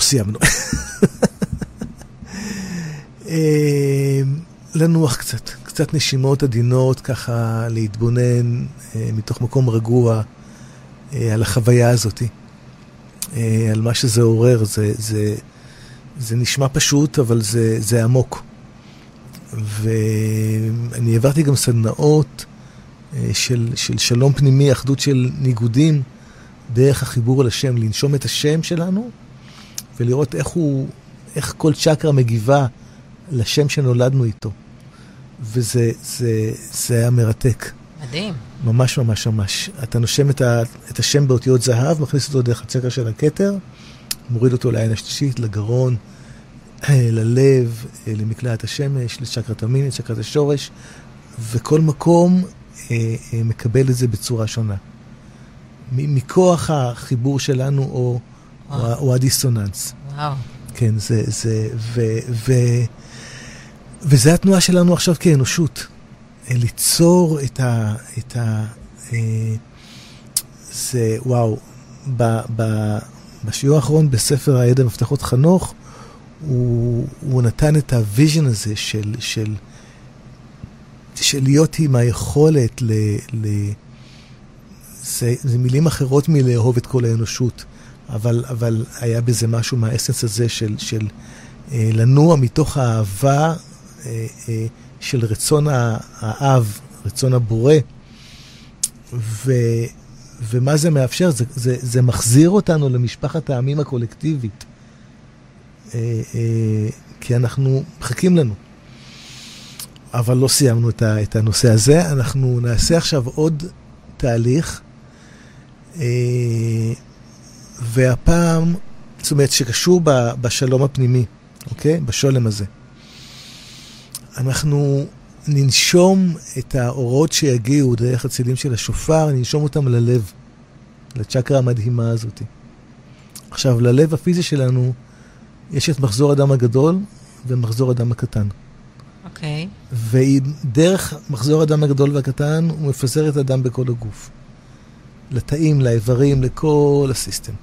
Speaker 3: סיימנו. אה, לנוח קצת, קצת נשימות עדינות, ככה להתבונן אה, מתוך מקום רגוע אה, על החוויה הזאת, על מה שזה עורר. זה, זה, זה נשמע פשוט, אבל זה, זה עמוק. ואני העברתי גם סדנאות של, של שלום פנימי, אחדות של ניגודים, דרך החיבור אל השם, לנשום את השם שלנו. ולראות איך הוא, איך כל צ'קרה מגיבה לשם שנולדנו איתו. וזה זה, זה היה מרתק.
Speaker 2: מדהים.
Speaker 3: ממש ממש ממש. אתה נושם את, ה, את השם באותיות זהב, מכניס אותו דרך הצקר של הכתר, מוריד אותו לעין השלישית, לגרון, ללב, למקלעת השמש, לצ'קרת המין, לצ'קרת השורש, וכל מקום אה, אה, מקבל את זה בצורה שונה. מכוח החיבור שלנו, או... או, או הדיסוננס.
Speaker 2: וואו.
Speaker 3: כן, זה, זה, ו, ו, וזה התנועה שלנו עכשיו כאנושות. ליצור את ה... את ה אה, זה, וואו, ב, ב, בשיעור האחרון בספר הידע מפתחות חנוך, הוא, הוא נתן את ה vision הזה של, של, של להיות עם היכולת ל... ל זה, זה מילים אחרות מלאהוב את כל האנושות. אבל, אבל היה בזה משהו מהאסנס הזה של, של אה, לנוע מתוך האהבה אה, אה, של רצון האב, רצון הבורא. ו, ומה זה מאפשר? זה, זה, זה מחזיר אותנו למשפחת העמים הקולקטיבית. אה, אה, כי אנחנו מחכים לנו. אבל לא סיימנו את, ה, את הנושא הזה. אנחנו נעשה עכשיו עוד תהליך. אה, והפעם, זאת אומרת, שקשור בשלום הפנימי, אוקיי? בשולם הזה. אנחנו ננשום את האורות שיגיעו דרך הצילים של השופר, ננשום אותם ללב, לצ'קרה המדהימה הזאת. עכשיו, ללב הפיזי שלנו יש את מחזור הדם הגדול ומחזור הדם הקטן.
Speaker 2: אוקיי. Okay.
Speaker 3: ודרך מחזור הדם הגדול והקטן הוא מפזר את הדם בכל הגוף. לתאים, לאיברים, לכל הסיסטם.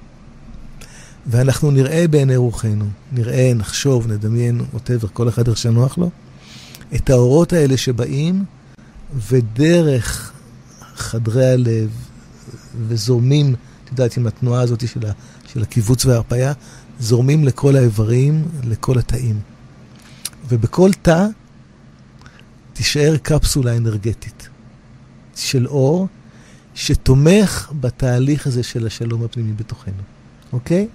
Speaker 3: ואנחנו נראה בעיני רוחנו, נראה, נחשוב, נדמיין, ווטאבר, כל אחד איך שנוח לו, את האורות האלה שבאים, ודרך חדרי הלב, וזורמים, את יודעת, עם התנועה הזאת של, ה, של הקיבוץ וההרפאיה, זורמים לכל האיברים, לכל התאים. ובכל תא תישאר קפסולה אנרגטית של אור, שתומך בתהליך הזה של השלום הפנימי בתוכנו, אוקיי?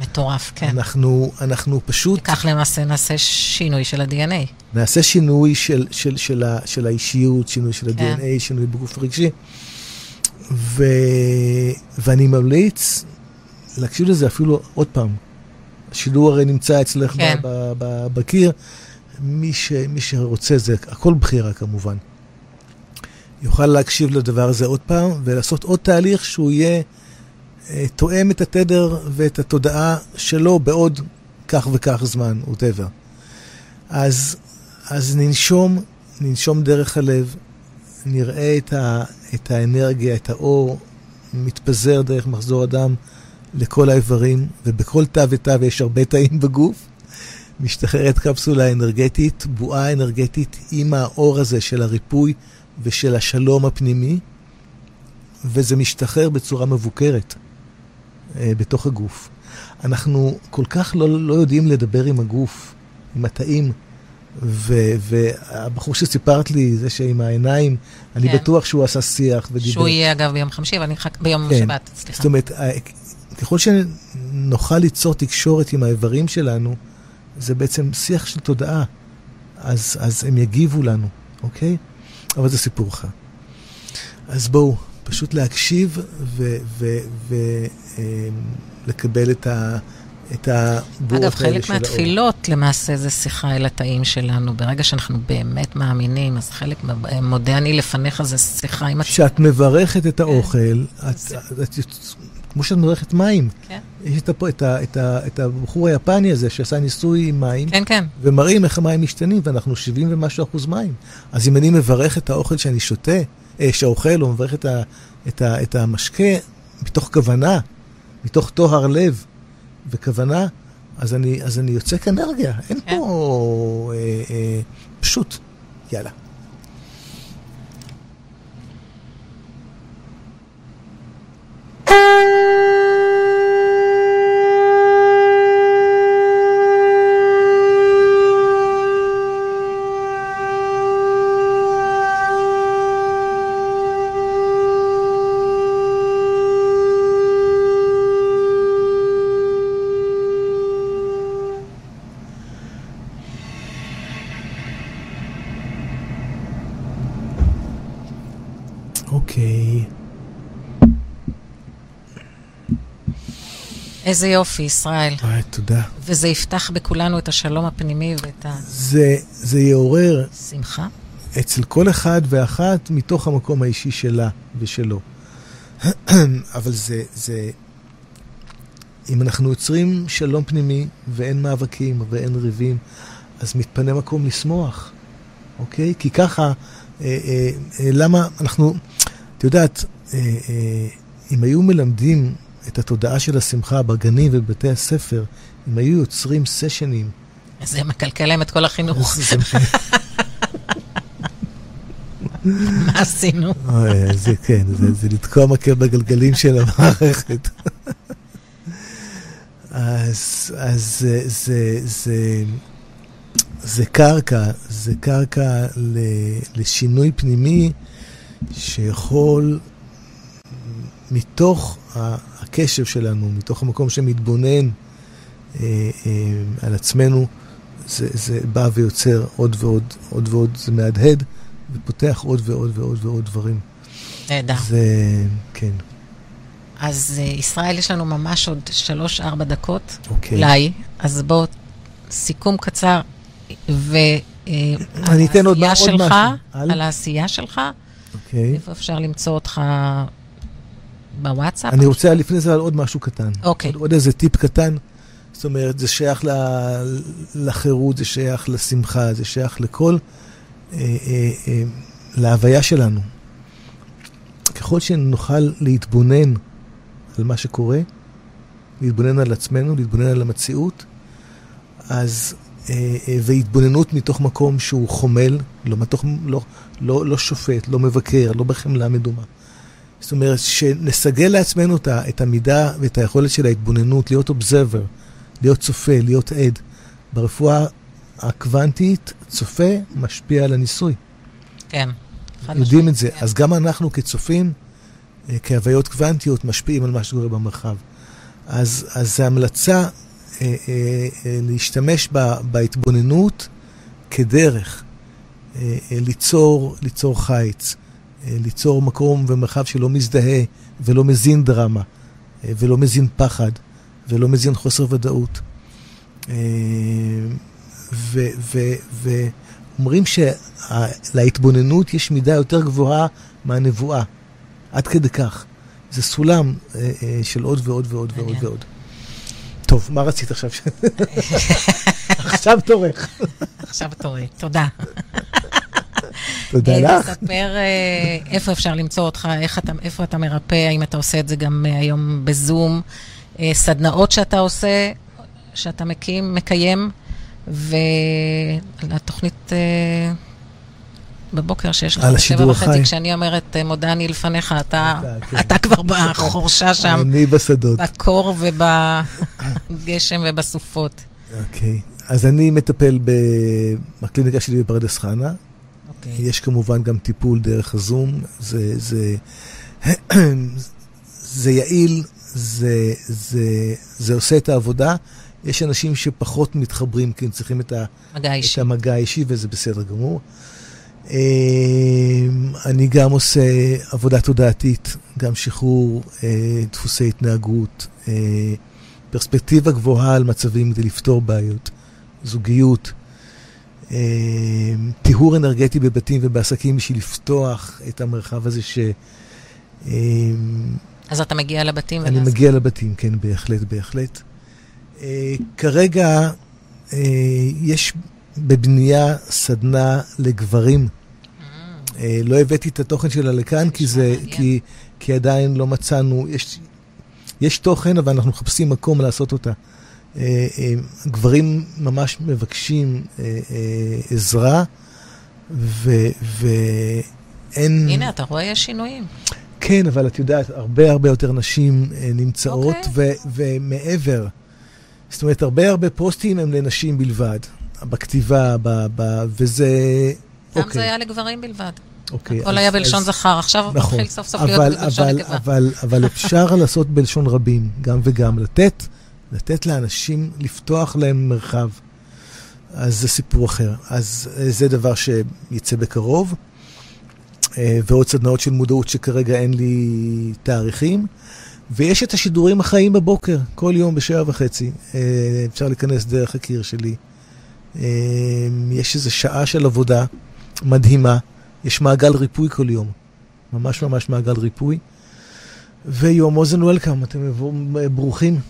Speaker 2: מטורף, כן.
Speaker 3: אנחנו, אנחנו פשוט...
Speaker 2: כך למעשה נעשה שינוי של ה-DNA.
Speaker 3: נעשה שינוי של, של, של, ה, של האישיות, שינוי של כן. ה-DNA, שינוי בגוף הרגשי. ו... ואני ממליץ להקשיב לזה אפילו עוד פעם. השידור הרי נמצא אצלך כן. בקיר. מי, ש, מי שרוצה, זה הכל בחירה כמובן. יוכל להקשיב לדבר הזה עוד פעם ולעשות עוד תהליך שהוא יהיה תואם את התדר ואת התודעה שלו בעוד כך וכך זמן, whatever. אז, אז ננשום, ננשום דרך הלב, נראה את, ה, את האנרגיה, את האור, מתפזר דרך מחזור הדם לכל האיברים, ובכל תא ותא, ויש הרבה תאים בגוף, משתחררת קפסולה אנרגטית, בועה אנרגטית עם האור הזה של הריפוי ושל השלום הפנימי, וזה משתחרר בצורה מבוקרת. אה, בתוך הגוף. אנחנו כל כך לא, לא יודעים לדבר עם הגוף, עם התאים, והבחור שסיפרת לי, זה שעם העיניים, אני כן. בטוח שהוא עשה שיח ודיבר.
Speaker 2: שהוא יהיה אגב ביום חמישי, אבל אני חכה ביום כן. שבת, סליחה.
Speaker 3: זאת אומרת, ככל שנוכל ליצור תקשורת עם האיברים שלנו, זה בעצם שיח של תודעה. אז, אז הם יגיבו לנו, אוקיי? אבל זה סיפור אחר. אז בואו, פשוט להקשיב ולקבל אמ, את ה... את הבועות
Speaker 2: אגב, חלק מהתפילות למעשה זה שיחה אל התאים שלנו. ברגע שאנחנו באמת מאמינים, אז חלק, מודה אני לפניך זה שיחה עם...
Speaker 3: כשאת מברכת את כן. האוכל, את, את, את, כמו שאת מברכת מים. כן. יש את, את, את, את הבחור היפני הזה שעשה ניסוי עם מים.
Speaker 2: כן, כן.
Speaker 3: ומראים איך המים משתנים, ואנחנו 70 ומשהו אחוז מים. אז אם אני מברך את האוכל שאני שותה, שאוכל, או מברך את, ה, את, ה, את המשקה, מתוך כוונה, מתוך טוהר לב, וכוונה, אז אני, אז אני יוצק אנרגיה. אין כן. פה... אה, אה, פשוט, יאללה.
Speaker 2: איזה יופי, ישראל.
Speaker 3: וואי, תודה.
Speaker 2: וזה יפתח בכולנו את השלום הפנימי ואת ה...
Speaker 3: זה, זה יעורר...
Speaker 2: שמחה?
Speaker 3: אצל כל אחד ואחת מתוך המקום האישי שלה ושלו. אבל זה, זה... אם אנחנו יוצרים שלום פנימי ואין מאבקים ואין ריבים, אז מתפנה מקום לשמוח, אוקיי? כי ככה, אה, אה, אה, למה אנחנו... את יודעת, אה, אה, אם היו מלמדים את התודעה של השמחה בגנים ובבתי הספר, אם היו יוצרים סשנים.
Speaker 2: זה מקלקל להם את כל החינוך. מה עשינו?
Speaker 3: זה כן, זה לתקוע מקל בגלגלים של המערכת. אז, אז זה, זה, זה, זה קרקע, זה קרקע לשינוי פנימי שיכול מתוך הקשב שלנו, מתוך המקום שמתבונן אה, אה, על עצמנו, זה, זה בא ויוצר עוד ועוד, עוד ועוד, זה מהדהד ופותח עוד ועוד ועוד ועוד דברים.
Speaker 2: נהדר.
Speaker 3: זה, כן.
Speaker 2: אז אה, ישראל, יש לנו ממש עוד שלוש-ארבע דקות.
Speaker 3: אוקיי.
Speaker 2: אולי. אז בואו, סיכום קצר, ו...
Speaker 3: אני אתן עוד, עוד
Speaker 2: שלך,
Speaker 3: משהו.
Speaker 2: על העשייה שלך.
Speaker 3: אוקיי.
Speaker 2: איפה אפשר למצוא אותך בוואטסאפ?
Speaker 3: אני רוצה לפני זה על עוד משהו קטן.
Speaker 2: אוקיי.
Speaker 3: עוד, איזה טיפ קטן. זאת אומרת, זה שייך לחירות, זה שייך לשמחה, זה שייך לכל, אה, אה, אה, להוויה שלנו. ככל שנוכל להתבונן על מה שקורה, להתבונן על עצמנו, להתבונן על המציאות, אז, אה, אה, והתבוננות מתוך מקום שהוא חומל, לא, מתוך, לא, לא, לא שופט, לא מבקר, לא בחמלה מדומה. זאת אומרת, שנסגל לעצמנו את המידה ואת היכולת של ההתבוננות, להיות אובזרבר, להיות צופה, להיות עד. ברפואה הקוונטית, צופה משפיע על הניסוי.
Speaker 2: כן.
Speaker 3: יודעים את זה. כן. אז גם אנחנו כצופים, אה, כהוויות קוונטיות, משפיעים על מה שקורה במרחב. אז, אז זו המלצה אה, אה, אה, להשתמש בה, בהתבוננות כדרך, אה, אה, ליצור, ליצור חיץ. אה, ליצור מקום ומרחב שלא מזדהה ולא מזין דרמה אה, ולא מזין פחד ולא מזין חוסר ודאות. אה, ואומרים שלהתבוננות יש מידה יותר גבוהה מהנבואה, עד כדי כך. זה סולם של עוד ועוד ועוד ועוד ועוד. טוב, מה רצית עכשיו? עכשיו תורך.
Speaker 2: עכשיו תורי, תודה.
Speaker 3: תודה לך.
Speaker 2: תספר אה, איפה אפשר למצוא אותך, אתה, איפה אתה מרפא, האם אתה עושה את זה גם אה, היום בזום, אה, סדנאות שאתה עושה, שאתה מקים, מקיים, ולתוכנית בבוקר שיש לך
Speaker 3: שבע וחצי,
Speaker 2: כשאני אומרת מודה אני לפניך, אתה, כן. אתה כבר בחורשה שם.
Speaker 3: אני בשדות.
Speaker 2: בקור ובגשם ובסופות.
Speaker 3: אוקיי. אז אני מטפל בקליניקה שלי בפרדס חנה. Okay. אוקיי. יש כמובן גם טיפול דרך הזום. זה, זה, זה יעיל, זה, זה, זה עושה את העבודה. יש אנשים שפחות מתחברים כי הם צריכים את, ה, את המגע האישי, וזה בסדר גמור. אמ, אני גם עושה עבודה תודעתית, גם שחרור אה, דפוסי התנהגות, אה, פרספקטיבה גבוהה על מצבים כדי לפתור בעיות, זוגיות, טיהור אנרגטי בבתים ובעסקים בשביל לפתוח את המרחב הזה ש... אמ,
Speaker 2: אז אתה מגיע לבתים?
Speaker 3: אני ולעסק. מגיע לבתים, כן, בהחלט, בהחלט. אה, כרגע יש בבנייה סדנה לגברים. אה, לא הבאתי את התוכן שלה לכאן, כי, זה, כי, כי עדיין לא מצאנו, יש, יש תוכן, אבל אנחנו מחפשים מקום לעשות אותה. אה, אה, גברים ממש מבקשים עזרה, ואין...
Speaker 2: הנה, אתה רואה, יש שינויים.
Speaker 3: כן, אבל את יודעת, הרבה הרבה יותר נשים נמצאות, okay. אוקיי. ומעבר. זאת אומרת, הרבה הרבה פוסטים הם לנשים בלבד, בכתיבה, ב, ב, וזה...
Speaker 2: פעם okay. זה היה לגברים בלבד. אוקיי. הכל היה בלשון זכר, עכשיו
Speaker 3: נכון, מתחיל סוף סוף להיות בלשון נקבה. אבל, אבל אפשר לעשות בלשון רבים, גם וגם. לתת, לתת לאנשים, לפתוח להם מרחב. אז זה סיפור אחר. אז אה, זה דבר שיצא בקרוב. אה, ועוד סדנאות של מודעות שכרגע אין לי תאריכים. ויש את השידורים החיים בבוקר, כל יום בשעה וחצי. אה, אפשר להיכנס דרך הקיר שלי. יש איזו שעה של עבודה מדהימה. יש מעגל ריפוי כל יום. ממש ממש מעגל ריפוי. ויום אוזן וולקאם, אתם ברוכים.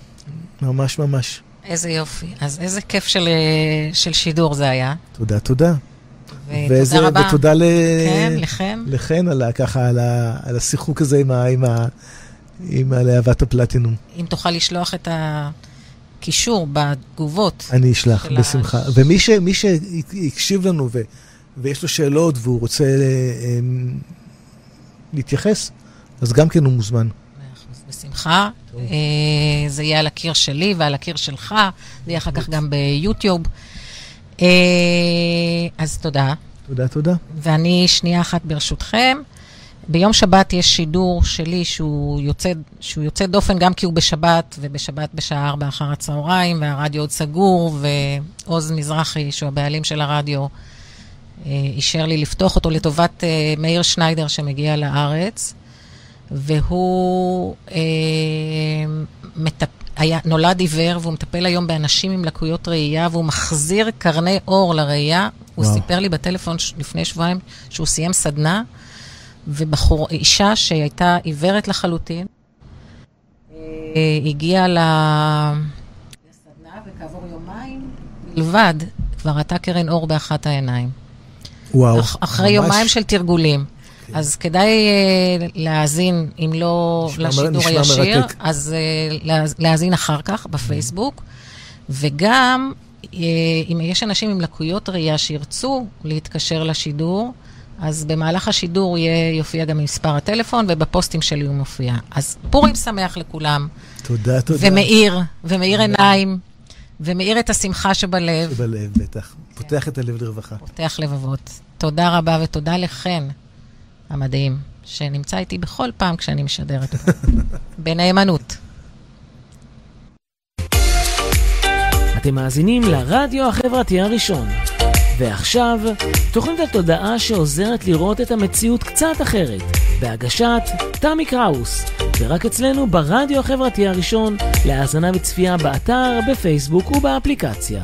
Speaker 3: ממש ממש.
Speaker 2: איזה יופי. אז איזה כיף של, אה, של שידור זה היה.
Speaker 3: תודה, תודה.
Speaker 2: ותודה רבה.
Speaker 3: ותודה ל...
Speaker 2: כן, לכן.
Speaker 3: לכן, על, ככה, על, ה, על השיחוק הזה עם, ה, עם, ה, עם הלהבת הפלטינום.
Speaker 2: אם תוכל לשלוח את הקישור בתגובות.
Speaker 3: אני אשלח, בשמחה. הש... ומי שהקשיב לנו ו... ויש לו שאלות והוא רוצה אה, להתייחס, אז גם כן הוא מוזמן.
Speaker 2: בשמחה. אה, זה יהיה על הקיר שלי ועל הקיר שלך, זה יהיה אחר כך גם ביוטיוב. אה, אז תודה.
Speaker 3: תודה, תודה.
Speaker 2: ואני שנייה אחת ברשותכם. ביום שבת יש שידור שלי שהוא יוצא, שהוא יוצא דופן גם כי הוא בשבת, ובשבת בשעה 4 אחר הצהריים, והרדיו עוד סגור, ועוז מזרחי, שהוא הבעלים של הרדיו, אה, אישר לי לפתוח אותו לטובת מאיר שניידר שמגיע לארץ, והוא אה, מטפ... היה, נולד עיוור, והוא מטפל היום באנשים עם לקויות ראייה, והוא מחזיר קרני אור לראייה. הוא וואו. סיפר לי בטלפון ש... לפני שבועיים שהוא סיים סדנה, ובחור, אישה שהייתה עיוורת לחלוטין, הגיעה לסדנה, וכעבור יומיים בלבד כבר ראתה קרן אור באחת העיניים.
Speaker 3: וואו.
Speaker 2: אח, אחרי ממש... יומיים של תרגולים. כן. אז כדאי uh, להאזין, אם לא נשמע לשידור נשמע הישיר, מרתק. אז uh, להאזין אחר כך בפייסבוק. וגם, uh, אם יש אנשים עם לקויות ראייה שירצו להתקשר לשידור, אז במהלך השידור יהיה, יופיע גם מספר הטלפון, ובפוסטים שלי הוא מופיע. אז פורים שמח לכולם.
Speaker 3: תודה, תודה.
Speaker 2: ומאיר, ומאיר עיניים. ומאיר את השמחה שבלב.
Speaker 3: שבלב, בטח. פותח את הלב לרווחה.
Speaker 2: פותח לבבות. תודה רבה ותודה לכן, המדהים, שנמצא איתי בכל פעם כשאני משדרת. בנאמנות.
Speaker 1: אתם מאזינים לרדיו החברתי הראשון. ועכשיו, תוכנית התודעה שעוזרת לראות את המציאות קצת אחרת, בהגשת תמי קראוס, ורק אצלנו ברדיו החברתי הראשון, להאזנה וצפייה באתר, בפייסבוק ובאפליקציה.